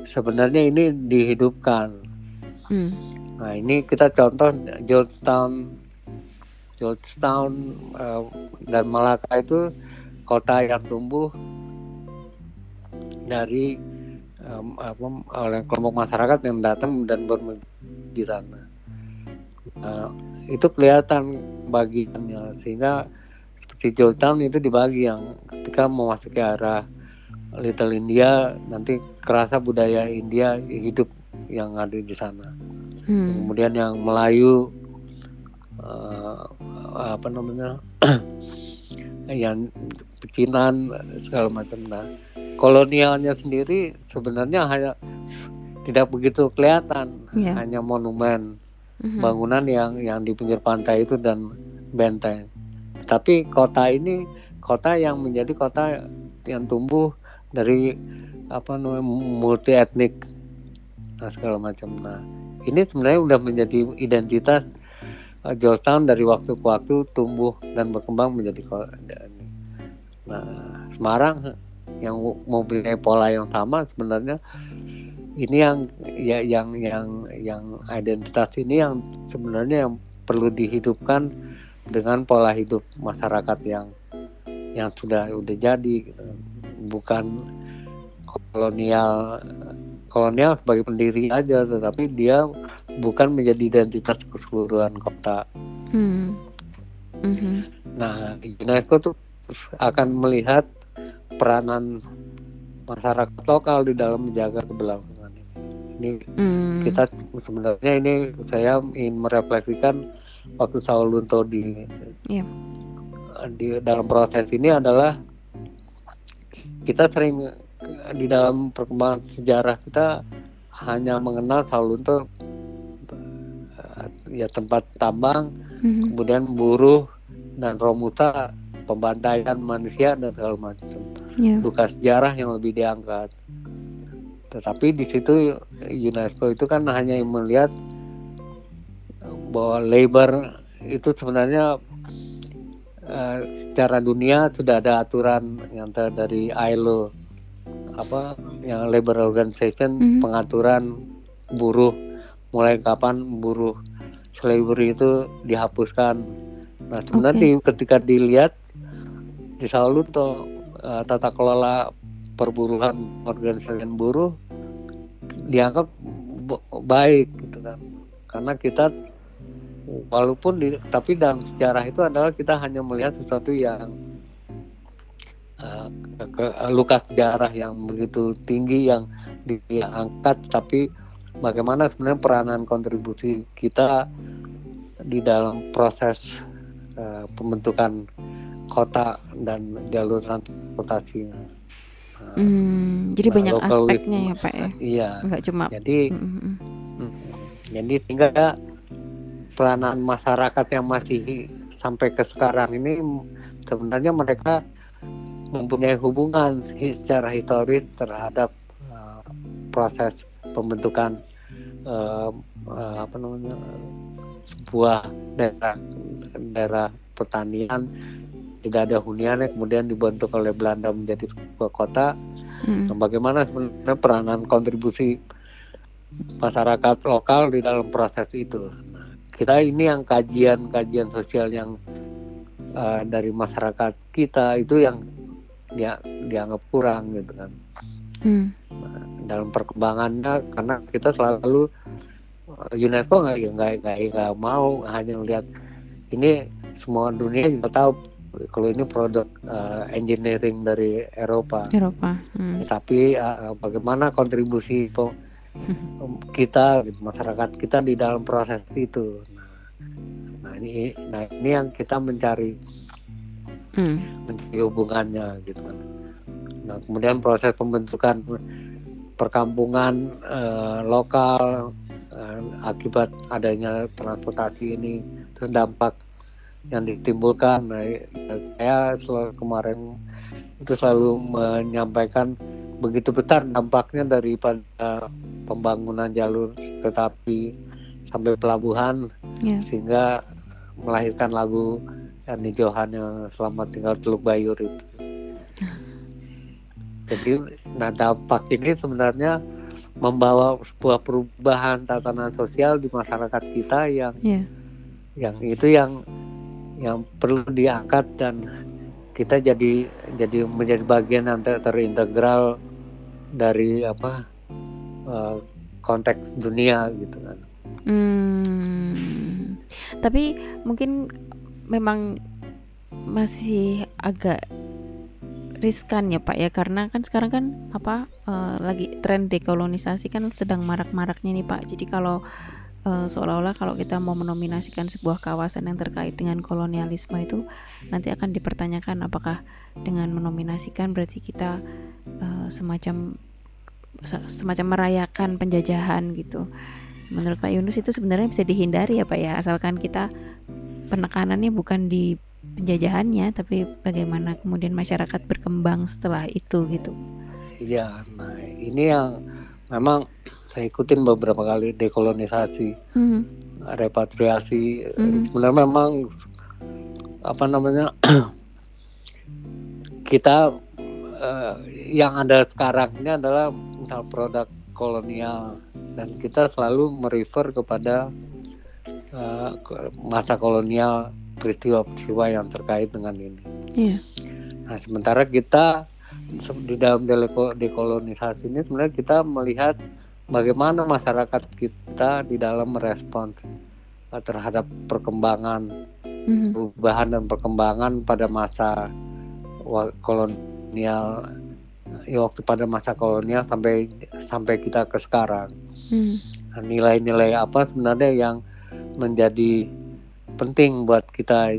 sebenarnya ini dihidupkan. Hmm. Nah, ini kita contoh Georgetown, Georgetown uh, dan Malaka itu kota yang tumbuh dari um, apa, oleh kelompok masyarakat yang datang dan bermukim di sana. Uh, itu kelihatan bagiannya sehingga seperti Joltown itu dibagi yang ketika memasuki arah Little India nanti kerasa budaya India hidup yang ada di sana. Hmm. Kemudian yang Melayu uh, apa namanya yang pecinan segala macam. Nah, kolonialnya sendiri sebenarnya hanya tidak begitu kelihatan, yeah. hanya monumen, mm-hmm. bangunan yang yang di pinggir pantai itu dan benteng. Tapi kota ini kota yang menjadi kota yang tumbuh dari apa namanya multi etnik nah, segala macam. Nah ini sebenarnya sudah menjadi identitas uh, Georgetown dari waktu ke waktu tumbuh dan berkembang menjadi kota. Nah Semarang yang mempunyai pola yang sama sebenarnya ini yang ya yang yang yang identitas ini yang sebenarnya yang perlu dihidupkan dengan pola hidup masyarakat yang yang sudah udah jadi gitu. bukan kolonial kolonial sebagai pendiri aja tetapi dia bukan menjadi identitas keseluruhan kota. Hmm. Mm-hmm. Nah UNESCO tuh akan melihat peranan masyarakat lokal di dalam menjaga keberlangsungan ini. Ini mm. kita sebenarnya ini saya ingin merefleksikan waktu Saul Lunto di yeah. di dalam proses ini adalah kita sering di dalam perkembangan sejarah kita hanya mengenal Saul Lunto ya tempat tambang, mm-hmm. kemudian buruh dan romuta pembantaian manusia dan segala macam. Yeah. Bukan sejarah yang lebih diangkat. Tetapi di situ UNESCO itu kan hanya melihat bahwa labor itu sebenarnya uh, secara dunia sudah ada aturan yang dari ILO apa yang labor organization mm -hmm. pengaturan buruh mulai kapan buruh slavery itu dihapuskan. Nah sebenarnya okay. di, ketika dilihat di Saulu tuh uh, tata kelola perburuhan organisasi buruh dianggap baik gitu kan. Karena kita walaupun di, tapi dalam sejarah itu adalah kita hanya melihat sesuatu yang uh, ke, luka sejarah yang begitu tinggi yang diangkat tapi bagaimana sebenarnya peranan kontribusi kita di dalam proses uh, pembentukan kota dan jalur transportasi. Uh, hmm, jadi nah, banyak aspeknya ya Pak ya. Iya. Enggak cuma. Jadi, mm -hmm. mm, jadi tinggal peranan masyarakat yang masih sampai ke sekarang ini sebenarnya mereka mempunyai hubungan secara historis terhadap uh, proses pembentukan uh, uh, apa namanya sebuah daerah daerah pertanian tidak ada huniannya kemudian dibentuk oleh Belanda menjadi sebuah kota hmm. Nah, bagaimana sebenarnya peranan kontribusi masyarakat lokal di dalam proses itu kita ini yang kajian-kajian sosial yang uh, dari masyarakat kita itu yang dia dianggap kurang gitu kan hmm. nah, dalam perkembangannya karena kita selalu eh, UNESCO nggak nggak nggak nggak mau hanya melihat ini semua dunia juga tahu kalau ini produk uh, engineering dari Eropa. Eropa. Hmm. Tapi uh, bagaimana kontribusi kita gitu, masyarakat kita di dalam proses itu. Nah, nah ini nah ini yang kita mencari hmm. mencari hubungannya gitu kan. Nah kemudian proses pembentukan perkampungan uh, lokal uh, akibat adanya transportasi ini terus dampak yang ditimbulkan nah, saya selalu kemarin itu selalu menyampaikan begitu besar dampaknya daripada pembangunan jalur tetapi sampai pelabuhan yeah. sehingga melahirkan lagu Yani Johan yang selamat tinggal Teluk Bayur itu. Jadi nah dampak ini sebenarnya membawa sebuah perubahan tatanan sosial di masyarakat kita yang yeah. yang itu yang yang perlu diangkat dan kita jadi jadi menjadi bagian yang ter terintegral dari apa uh, konteks dunia gitu kan. Hmm, tapi mungkin memang masih agak riskan ya Pak ya karena kan sekarang kan apa uh, lagi tren dekolonisasi kan sedang marak-maraknya nih Pak. Jadi kalau uh, seolah-olah kalau kita mau menominasikan sebuah kawasan yang terkait dengan kolonialisme itu nanti akan dipertanyakan apakah dengan menominasikan berarti kita uh, semacam semacam merayakan penjajahan gitu. Menurut Pak Yunus itu sebenarnya bisa dihindari ya Pak ya asalkan kita penekanannya bukan di penjajahannya tapi bagaimana kemudian masyarakat berkembang setelah itu gitu iya nah ini yang memang saya ikutin beberapa kali dekolonisasi hmm. repatriasi hmm. sebenarnya memang apa namanya kita uh, yang ada sekarang ini adalah misal produk kolonial dan kita selalu merefer kepada uh, masa kolonial peristiwa-peristiwa yang terkait dengan ini. Yeah. Nah, sementara kita di dalam dekolonisasi ini sebenarnya kita melihat bagaimana masyarakat kita di dalam merespons terhadap perkembangan, mm-hmm. perubahan dan perkembangan pada masa kolonial ya waktu pada masa kolonial sampai sampai kita ke sekarang. Mm. Nah, nilai-nilai apa sebenarnya yang menjadi penting buat kita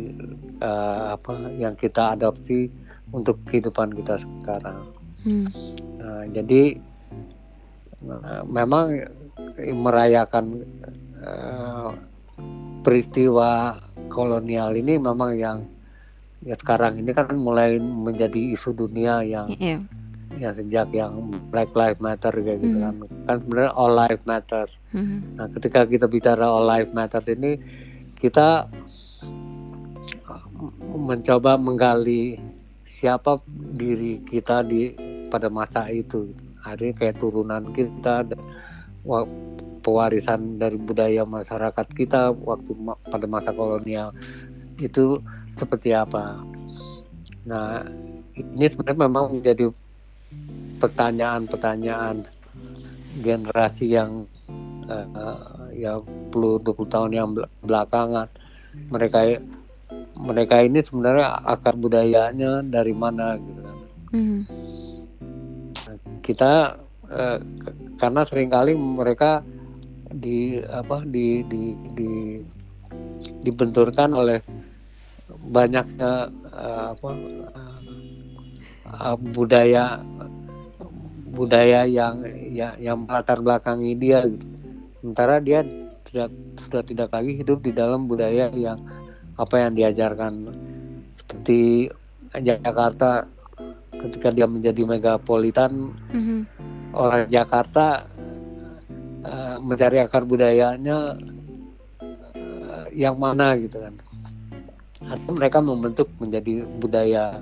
uh, apa yang kita adopsi untuk kehidupan kita sekarang. Hmm. Nah, jadi uh, memang merayakan uh, peristiwa kolonial ini memang yang ya sekarang ini kan mulai menjadi isu dunia yang yeah. ya sejak yang Black Lives Matter kayak gitu mm. kan kan sebenarnya all life matters. Mm. Nah ketika kita bicara all life matters ini kita mencoba menggali siapa diri kita di pada masa itu hari kayak turunan kita pewarisan dari budaya masyarakat kita waktu pada masa kolonial itu seperti apa nah ini sebenarnya memang menjadi pertanyaan-pertanyaan generasi yang uh, ya 10 20 tahun yang belakangan mereka mereka ini sebenarnya akar budayanya dari mana gitu. Mm. Kita eh, karena sering kali mereka di apa di di di dibenturkan oleh banyaknya uh, apa uh, budaya budaya yang ya, yang latar belakangi dia gitu. Sementara dia tidak sudah tidak lagi hidup di dalam budaya yang apa yang diajarkan seperti Jakarta ketika dia menjadi megapolitan mm-hmm. orang Jakarta uh, mencari akar budayanya uh, yang mana gitu kan atau mereka membentuk menjadi budaya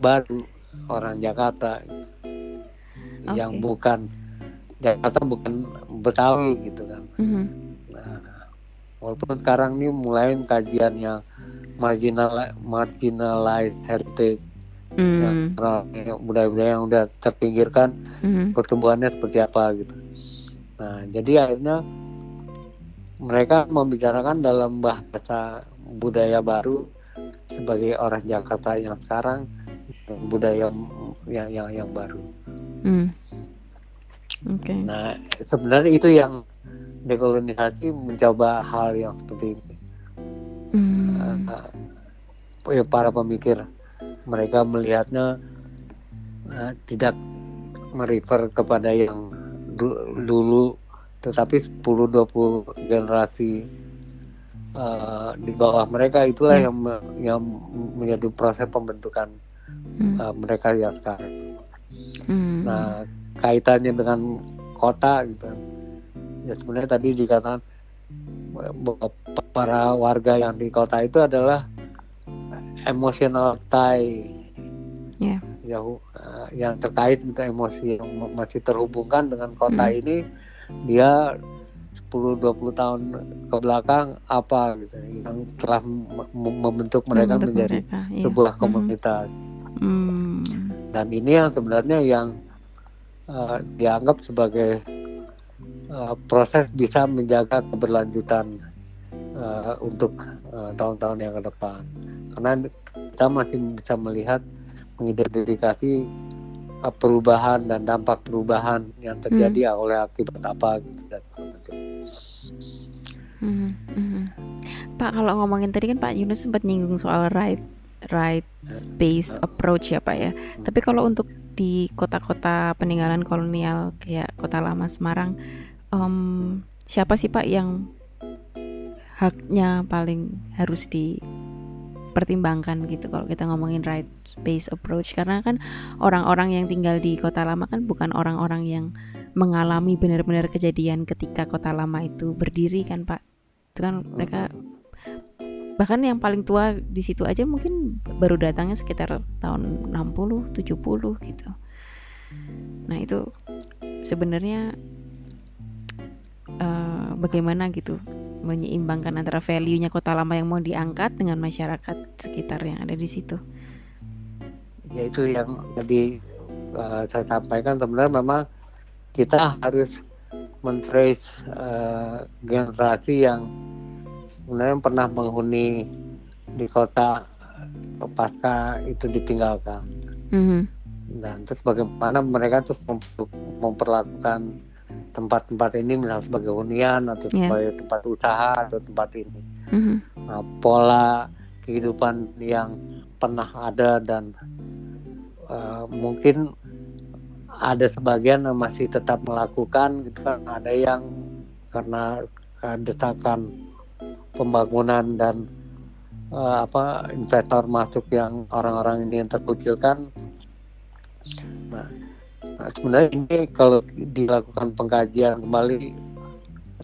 baru orang Jakarta okay. yang bukan Jakarta bukan Betawi gitu kan. Mm-hmm. Nah, walaupun sekarang ini mulai kajian yang marginal marginalized heritage mm. yang budaya-budaya yang udah terpinggirkan mm-hmm. pertumbuhannya seperti apa gitu. Nah, jadi akhirnya mereka membicarakan dalam bahasa budaya baru sebagai orang Jakarta yang sekarang budaya yang yang yang baru. Hmm. Okay. Nah sebenarnya itu yang dekolonisasi mencoba hal yang seperti ini. Hmm. Uh, ya para pemikir mereka melihatnya uh, tidak merefer kepada yang du dulu tetapi 10-20 generasi uh, di bawah mereka itulah hmm. yang yang menjadi proses pembentukan hmm. uh, mereka yang sekarang. Hmm. Nah kaitannya dengan kota gitu, ya sebenarnya tadi dikatakan para warga yang di kota itu adalah emosional tie. Yeah. Ya, uh, yang terkait dengan emosi yang masih terhubungkan dengan kota hmm. ini dia 10-20 tahun ke belakang apa gitu yang telah membentuk mereka membentuk menjadi mereka, iya. sebuah mm-hmm. komunitas mm. dan ini yang sebenarnya yang uh, dianggap sebagai uh, proses bisa menjaga keberlanjutan uh, untuk tahun-tahun uh, yang ke depan karena kita masih bisa melihat mengidentifikasi perubahan dan dampak perubahan yang terjadi hmm. oleh akibat apa gitu dan hmm, hmm. Pak kalau ngomongin tadi kan Pak Yunus sempat nyinggung soal right right based approach ya Pak ya. Hmm. Tapi kalau untuk di kota-kota peninggalan kolonial kayak kota lama Semarang, um, siapa sih Pak yang haknya paling harus di pertimbangkan gitu kalau kita ngomongin right based approach. Karena kan orang-orang yang tinggal di kota lama kan bukan orang-orang yang mengalami benar-benar kejadian ketika kota lama itu berdiri kan Pak. Itu kan mereka bahkan yang paling tua di situ aja mungkin baru datangnya sekitar tahun 60 70 gitu. Nah itu sebenarnya uh, bagaimana gitu menyeimbangkan antara value-nya kota lama yang mau diangkat dengan masyarakat sekitar yang ada di situ. Ya itu yang tadi uh, saya sampaikan sebenarnya memang kita harus mentrace uh, generasi yang sebenarnya pernah menghuni di kota pasca itu ditinggalkan. Mm -hmm. Dan terus bagaimana mereka terus memperlakukan tempat-tempat ini misalnya sebagai hunian atau yeah. sebagai tempat usaha atau tempat ini mm-hmm. nah, pola kehidupan yang pernah ada dan uh, mungkin ada sebagian yang masih tetap melakukan gitu kan ada yang karena uh, desakan pembangunan dan uh, apa investor masuk yang orang-orang ini yang terkucilkan Nah, sebenarnya ini kalau dilakukan pengkajian kembali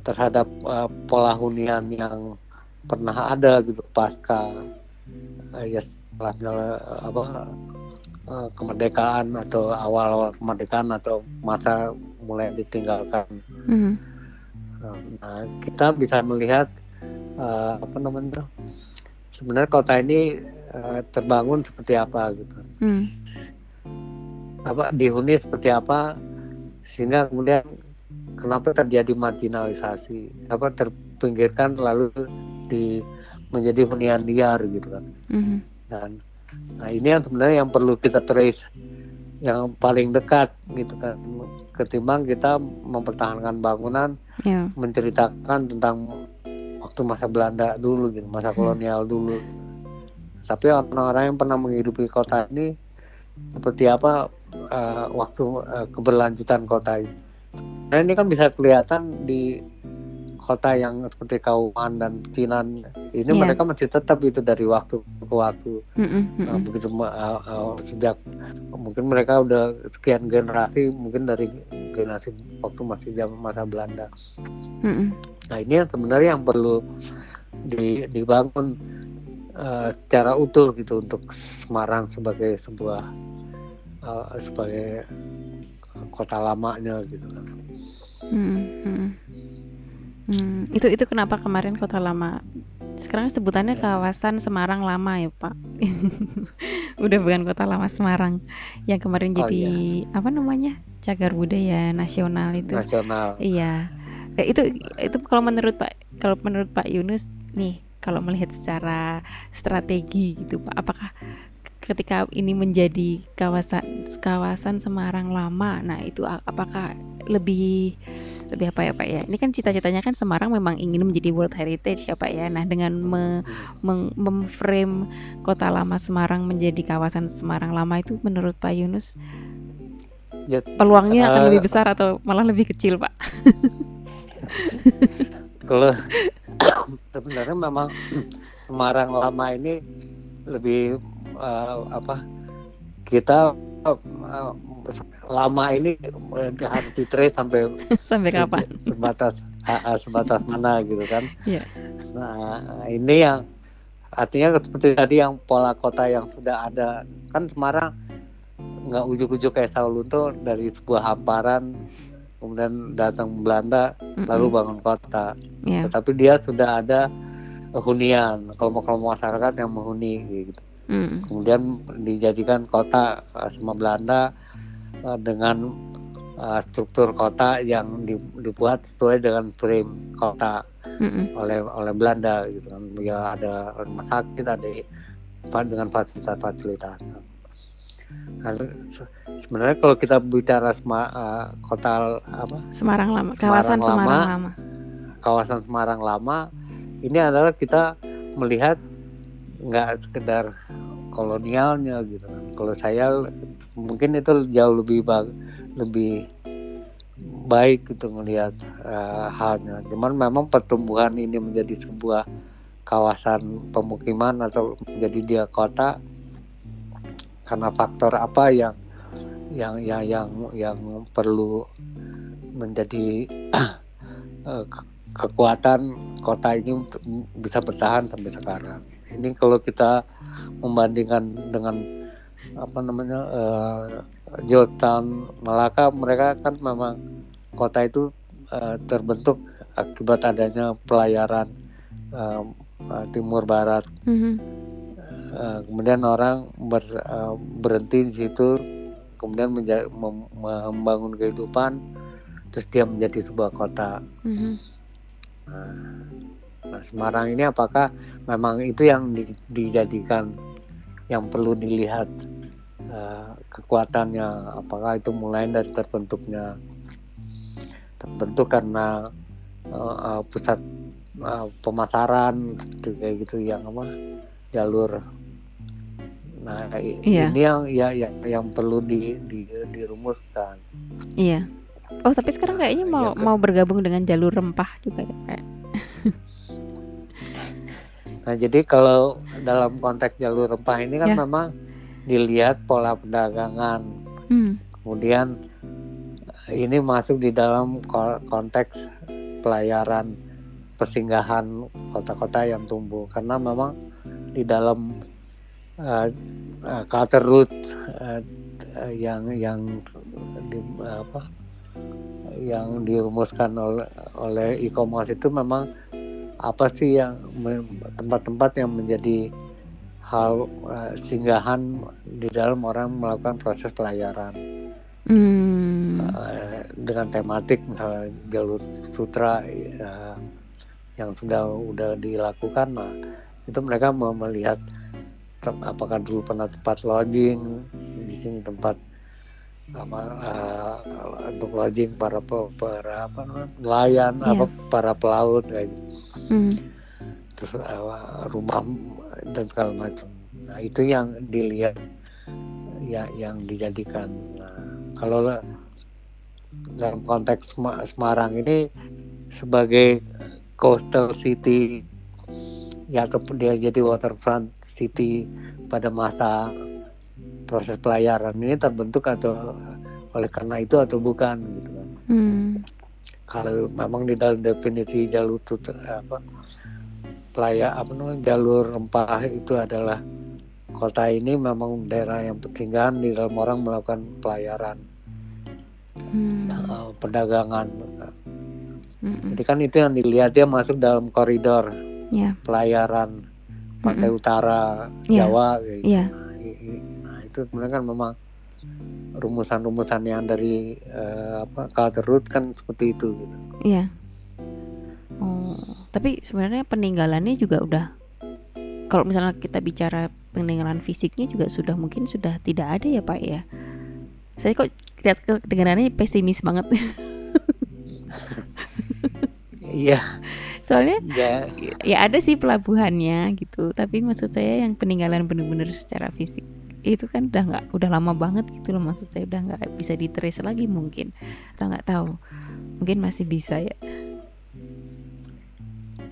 terhadap uh, pola hunian yang pernah ada gitu pasca uh, ya setelah uh, apa uh, kemerdekaan atau awal-awal kemerdekaan atau masa mulai ditinggalkan. Mm-hmm. Nah, kita bisa melihat uh, apa namanya sebenarnya kota ini uh, terbangun seperti apa gitu. Mm apa dihuni seperti apa sehingga kemudian kenapa terjadi marginalisasi apa terpinggirkan lalu di menjadi hunian liar gitu kan mm-hmm. dan nah ini yang sebenarnya yang perlu kita trace yang paling dekat gitu kan ketimbang kita mempertahankan bangunan yeah. menceritakan tentang waktu masa Belanda dulu gitu masa mm-hmm. kolonial dulu tapi orang-orang yang pernah menghidupi kota ini seperti apa uh, waktu uh, keberlanjutan kota ini. Nah ini kan bisa kelihatan di kota yang seperti Kauman dan Cinan ini yeah. mereka masih tetap itu dari waktu ke waktu mm -hmm. uh, begitu uh, uh, sejak mungkin mereka udah sekian generasi mungkin dari generasi waktu masih zaman masa Belanda mm -hmm. nah ini yang sebenarnya yang perlu di, dibangun uh, secara utuh gitu untuk Semarang sebagai sebuah uh, sebagai kota lamanya gitu kan. Hmm, hmm. Hmm, itu itu kenapa kemarin kota lama sekarang sebutannya ya. kawasan Semarang lama ya Pak udah bukan kota lama Semarang yang kemarin oh, jadi iya. apa namanya cagar budaya nasional itu nasional iya eh, itu itu kalau menurut Pak kalau menurut Pak Yunus nih kalau melihat secara strategi gitu Pak apakah ketika ini menjadi kawasan kawasan Semarang lama nah itu apakah lebih lebih apa ya Pak ya? Ini kan cita-citanya kan Semarang memang ingin menjadi World Heritage ya Pak ya? Nah dengan me, me, memframe kota lama Semarang menjadi kawasan Semarang lama itu menurut Pak Yunus ya, peluangnya uh, akan lebih besar atau malah lebih kecil Pak? Kalau sebenarnya memang Semarang lama ini lebih uh, apa kita uh, lama ini harus di trade sampai sampai kapan sebatas uh, sebatas mana gitu kan yeah. nah ini yang artinya seperti tadi yang pola kota yang sudah ada kan Semarang nggak ujuk-ujuk kayak Saulunto dari sebuah hamparan kemudian datang Belanda mm -mm. lalu bangun kota yeah. tetapi dia sudah ada hunian kelompok-kelompok masyarakat yang menghuni gitu Hmm. Kemudian dijadikan kota uh, sama Belanda uh, dengan uh, struktur kota yang dibuat sesuai dengan frame kota hmm. oleh oleh Belanda gitu kan. Ya ada rumah sakit, ada dengan fasilitas-fasilitas. Nah, sebenarnya kalau kita bicara sema, uh, kota apa? Semarang lama, Semarang kawasan lama, Semarang lama. Kawasan Semarang lama ini adalah kita melihat nggak sekedar kolonialnya gitu kan. Kalau saya mungkin itu jauh lebih bag, lebih baik gitu melihat uh, halnya. Cuman memang pertumbuhan ini menjadi sebuah kawasan pemukiman atau menjadi dia kota karena faktor apa yang yang yang yang yang perlu menjadi uh, kekuatan kota ini bisa bertahan sampai sekarang ini kalau kita membandingkan dengan apa namanya uh, Jotan Malaka mereka kan memang kota itu uh, terbentuk akibat adanya pelayaran uh, uh, timur barat mm-hmm. uh, kemudian orang ber, uh, berhenti di situ kemudian membangun kehidupan terus dia menjadi sebuah kota mm-hmm. uh, Nah, Semarang ini apakah memang itu yang di, dijadikan yang perlu dilihat uh, kekuatannya? Apakah itu mulai dari terbentuknya terbentuk karena uh, uh, pusat uh, pemasaran kayak gitu yang apa jalur? Nah iya. ini yang ya, ya yang perlu di, di dirumuskan. Iya oh tapi sekarang kayaknya mau ya, mau bergabung dengan jalur rempah juga ya kayak Nah, jadi kalau dalam konteks jalur rempah ini kan ya. memang dilihat pola perdagangan. Hmm. Kemudian ini masuk di dalam konteks pelayaran persinggahan kota-kota yang tumbuh karena memang di dalam uh, uh, culture root uh, yang yang di, apa yang dirumuskan oleh oleh e-commerce itu memang apa sih yang tempat-tempat yang menjadi hal uh, singgahan di dalam orang melakukan proses pelayaran hmm. uh, dengan tematik misalnya jalur sutra uh, yang sudah udah dilakukan nah itu mereka mau melihat apakah dulu pernah tempat lodging di sini tempat apa uh, untuk lodging para para apa nelayan yeah. apa para pelaut kayak gitu. mm. terus uh, rumah dan segala macam nah itu yang dilihat ya yang dijadikan nah, kalau dalam konteks Semarang ini sebagai coastal city ya atau dia jadi waterfront city pada masa proses pelayaran ini terbentuk atau oleh karena itu atau bukan gitu kan. Hmm. Kalau memang di dalam definisi jalur tut, apa pelaya apa namanya jalur rempah itu adalah kota ini memang daerah yang persinggahan di dalam orang melakukan pelayaran hmm. uh, perdagangan. Hmm. Jadi kan itu yang dilihat dia masuk dalam koridor yeah. pelayaran pantai hmm. utara yeah. Jawa gitu. Yeah itu sebenarnya kan memang rumusan-rumusan yang dari uh, apa culture root kan seperti itu gitu. Iya. tapi sebenarnya peninggalannya juga udah kalau misalnya kita bicara peninggalan fisiknya juga sudah mungkin sudah tidak ada ya pak ya saya kok lihat kedengarannya pesimis banget iya soalnya ya. ya ada sih pelabuhannya gitu tapi maksud saya yang peninggalan benar-benar secara fisik itu kan udah nggak udah lama banget gitu loh maksud saya. Udah nggak bisa diterus lagi mungkin. Atau nggak tahu. Mungkin masih bisa ya.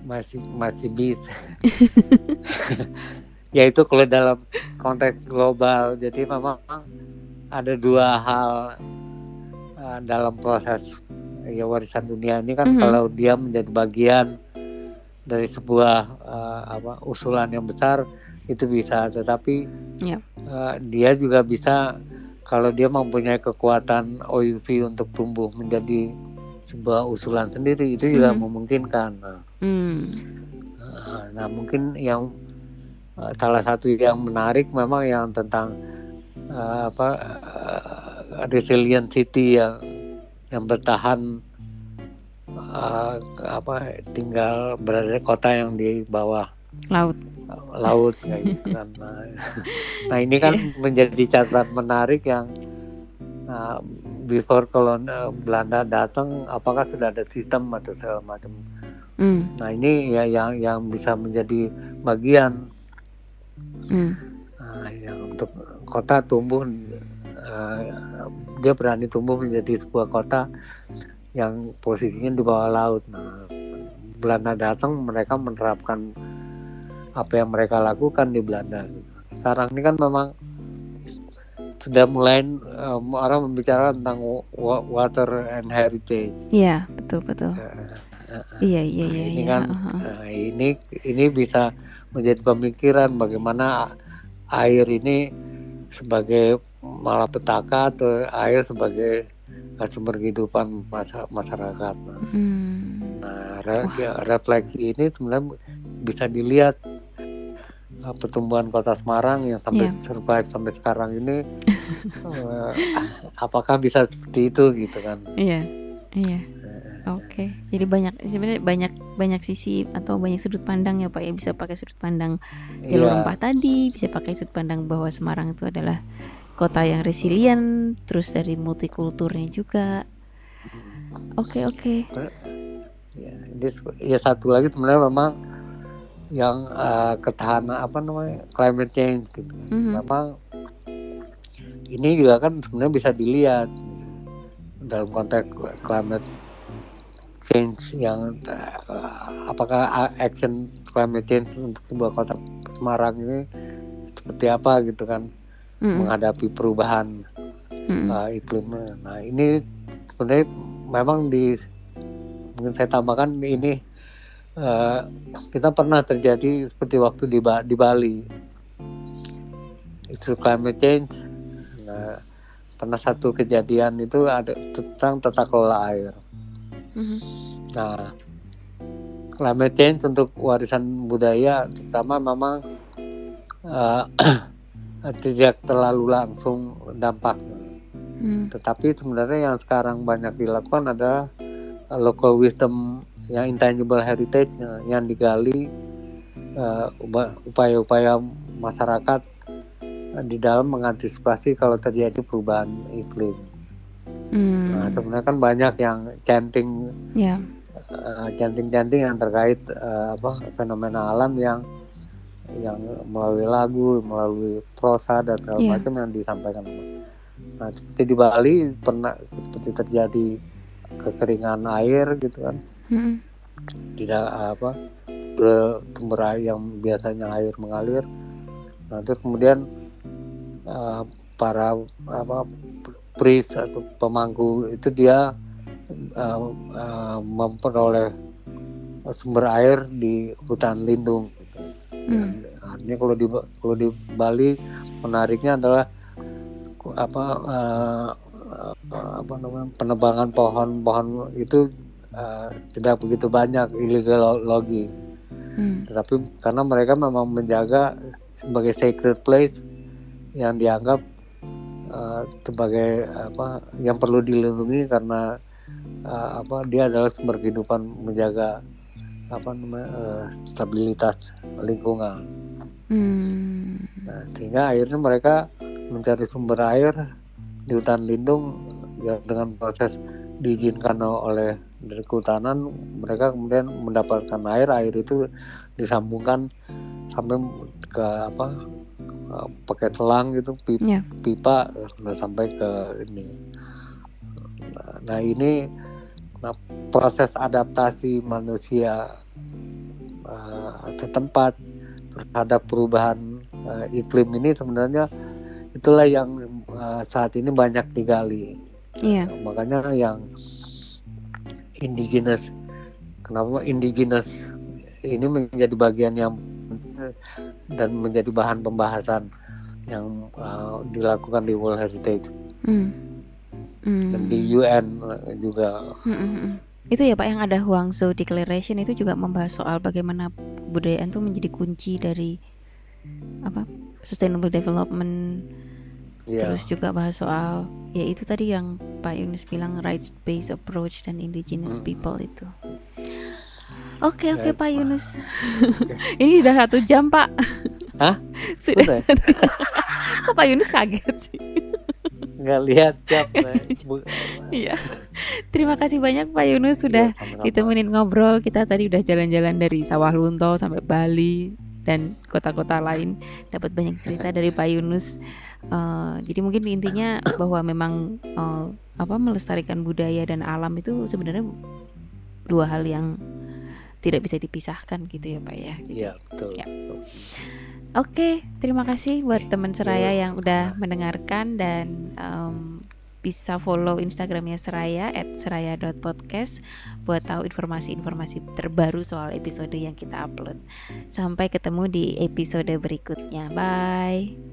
Masih masih bisa. Ya itu kalau dalam konteks global. Jadi memang ada dua hal uh, dalam proses ya warisan dunia ini kan mm -hmm. kalau dia menjadi bagian dari sebuah uh, apa usulan yang besar itu bisa tetapi yeah. uh, dia juga bisa kalau dia mempunyai kekuatan OUV untuk tumbuh menjadi sebuah usulan sendiri itu juga mm. memungkinkan nah, mm. uh, nah mungkin yang uh, salah satu yang menarik memang yang tentang uh, apa uh, resilient city yang yang bertahan uh, apa tinggal berada di kota yang di bawah laut laut kayak gitu kan. Nah, nah ini kan menjadi catatan menarik yang uh, before kolon uh, Belanda datang apakah sudah ada sistem atau segala macam. Mm. Nah ini ya yang yang bisa menjadi bagian mm. uh, yang untuk kota tumbuh uh, dia berani tumbuh menjadi sebuah kota yang posisinya di bawah laut. Nah, Belanda datang mereka menerapkan apa yang mereka lakukan di Belanda. Sekarang ini kan memang sudah mulai um, orang membicarakan tentang water and heritage. Iya, betul betul. Uh, uh, iya iya iya. Ini ya, kan uh -huh. uh, ini ini bisa menjadi pemikiran bagaimana air ini sebagai malapetaka atau air sebagai sumber kehidupan masyarakat. Hmm. Nah, re refleksi ini sebenarnya bisa dilihat uh, pertumbuhan kota Semarang yang sampai yeah. survive sampai sekarang ini uh, apakah bisa seperti itu gitu kan iya iya oke okay. jadi banyak sebenarnya banyak banyak sisi atau banyak sudut pandang ya pak ya bisa pakai sudut pandang jalur yeah. rempah tadi bisa pakai sudut pandang bahwa Semarang itu adalah kota yang resilient terus dari multikulturnya juga oke okay, oke okay. ya, ya satu lagi sebenarnya memang yang uh, ketahanan apa namanya climate change gitu. Mm-hmm. Memang ini juga kan sebenarnya bisa dilihat dalam konteks climate change yang uh, apakah action climate change untuk sebuah kota Semarang ini seperti apa gitu kan mm-hmm. menghadapi perubahan mm-hmm. uh, iklimnya. Nah ini sebenarnya memang di mungkin saya tambahkan ini uh, kita pernah terjadi seperti waktu di, ba di Bali itu climate change nah, pernah satu kejadian itu ada tentang tata kelola air mm-hmm. nah climate change untuk warisan budaya terutama memang uh, tidak terlalu langsung dampak mm. tetapi sebenarnya yang sekarang banyak dilakukan adalah local wisdom yang intangible heritage yang digali uh, upaya-upaya masyarakat di dalam mengantisipasi kalau terjadi perubahan iklim. Hmm. Nah, sebenarnya kan banyak yang chanting, yeah. uh, chanting-chanting yang terkait uh, apa fenomena alam yang yang melalui lagu, melalui prosa dan segala yeah. macam yang disampaikan. Nah, seperti di Bali pernah seperti terjadi kekeringan air gitu kan hmm. tidak apa sumber air yang biasanya air mengalir nah terus kemudian uh, para apa priest atau pemangku itu dia uh, uh, memperoleh sumber air di hutan lindung hmm. artinya kalau di kalau di Bali menariknya adalah apa uh, apa namanya penebangan pohon-pohon itu uh, tidak begitu banyak illegal logging. Hmm. Tetapi karena mereka memang menjaga sebagai sacred place yang dianggap uh, sebagai apa yang perlu dilindungi karena uh, apa dia adalah sumber kehidupan menjaga apa namanya uh, stabilitas lingkungan. Hmm. Nah, sehingga akhirnya mereka mencari sumber air di hutan lindung ya dengan proses diizinkan oleh dari kehutanan mereka kemudian mendapatkan air air itu disambungkan sampai ke apa pakai telang gitu pipa, yeah. pipa sampai ke ini nah, nah ini nah, proses adaptasi manusia uh, setempat terhadap perubahan uh, iklim ini sebenarnya itulah yang uh, saat ini banyak digali. Yeah. Uh, makanya yang indigenous, kenapa indigenous ini menjadi bagian yang dan menjadi bahan pembahasan yang uh, dilakukan di World Heritage mm. Mm. dan di UN juga. Mm -mm. Itu ya Pak yang ada Huangzhou Declaration itu juga membahas soal bagaimana budaya itu menjadi kunci dari apa sustainable development. Yeah. Terus juga bahas soal ya itu tadi yang Pak Yunus bilang rights based approach dan indigenous mm. people itu. Oke okay, oke okay, ya, Pak Yunus. Ini sudah satu jam Pak. Hah? Sudah. Kok Pak Yunus kaget sih? Nggak lihat jam. Iya. Terima kasih banyak Pak Yunus sudah ya, ditemenin ngobrol. Kita tadi udah jalan-jalan dari Sawah Lunto sampai Bali dan kota-kota lain. Dapat banyak cerita dari Pak Yunus. Uh, jadi mungkin intinya bahwa memang uh, apa melestarikan budaya dan alam itu sebenarnya dua hal yang tidak bisa dipisahkan gitu ya Pak ya. Iya betul. Ya. Oke, terima kasih buat teman Seraya yang udah mendengarkan dan um, bisa follow Instagramnya Seraya at seraya.podcast buat tahu informasi-informasi terbaru soal episode yang kita upload. Sampai ketemu di episode berikutnya. Bye.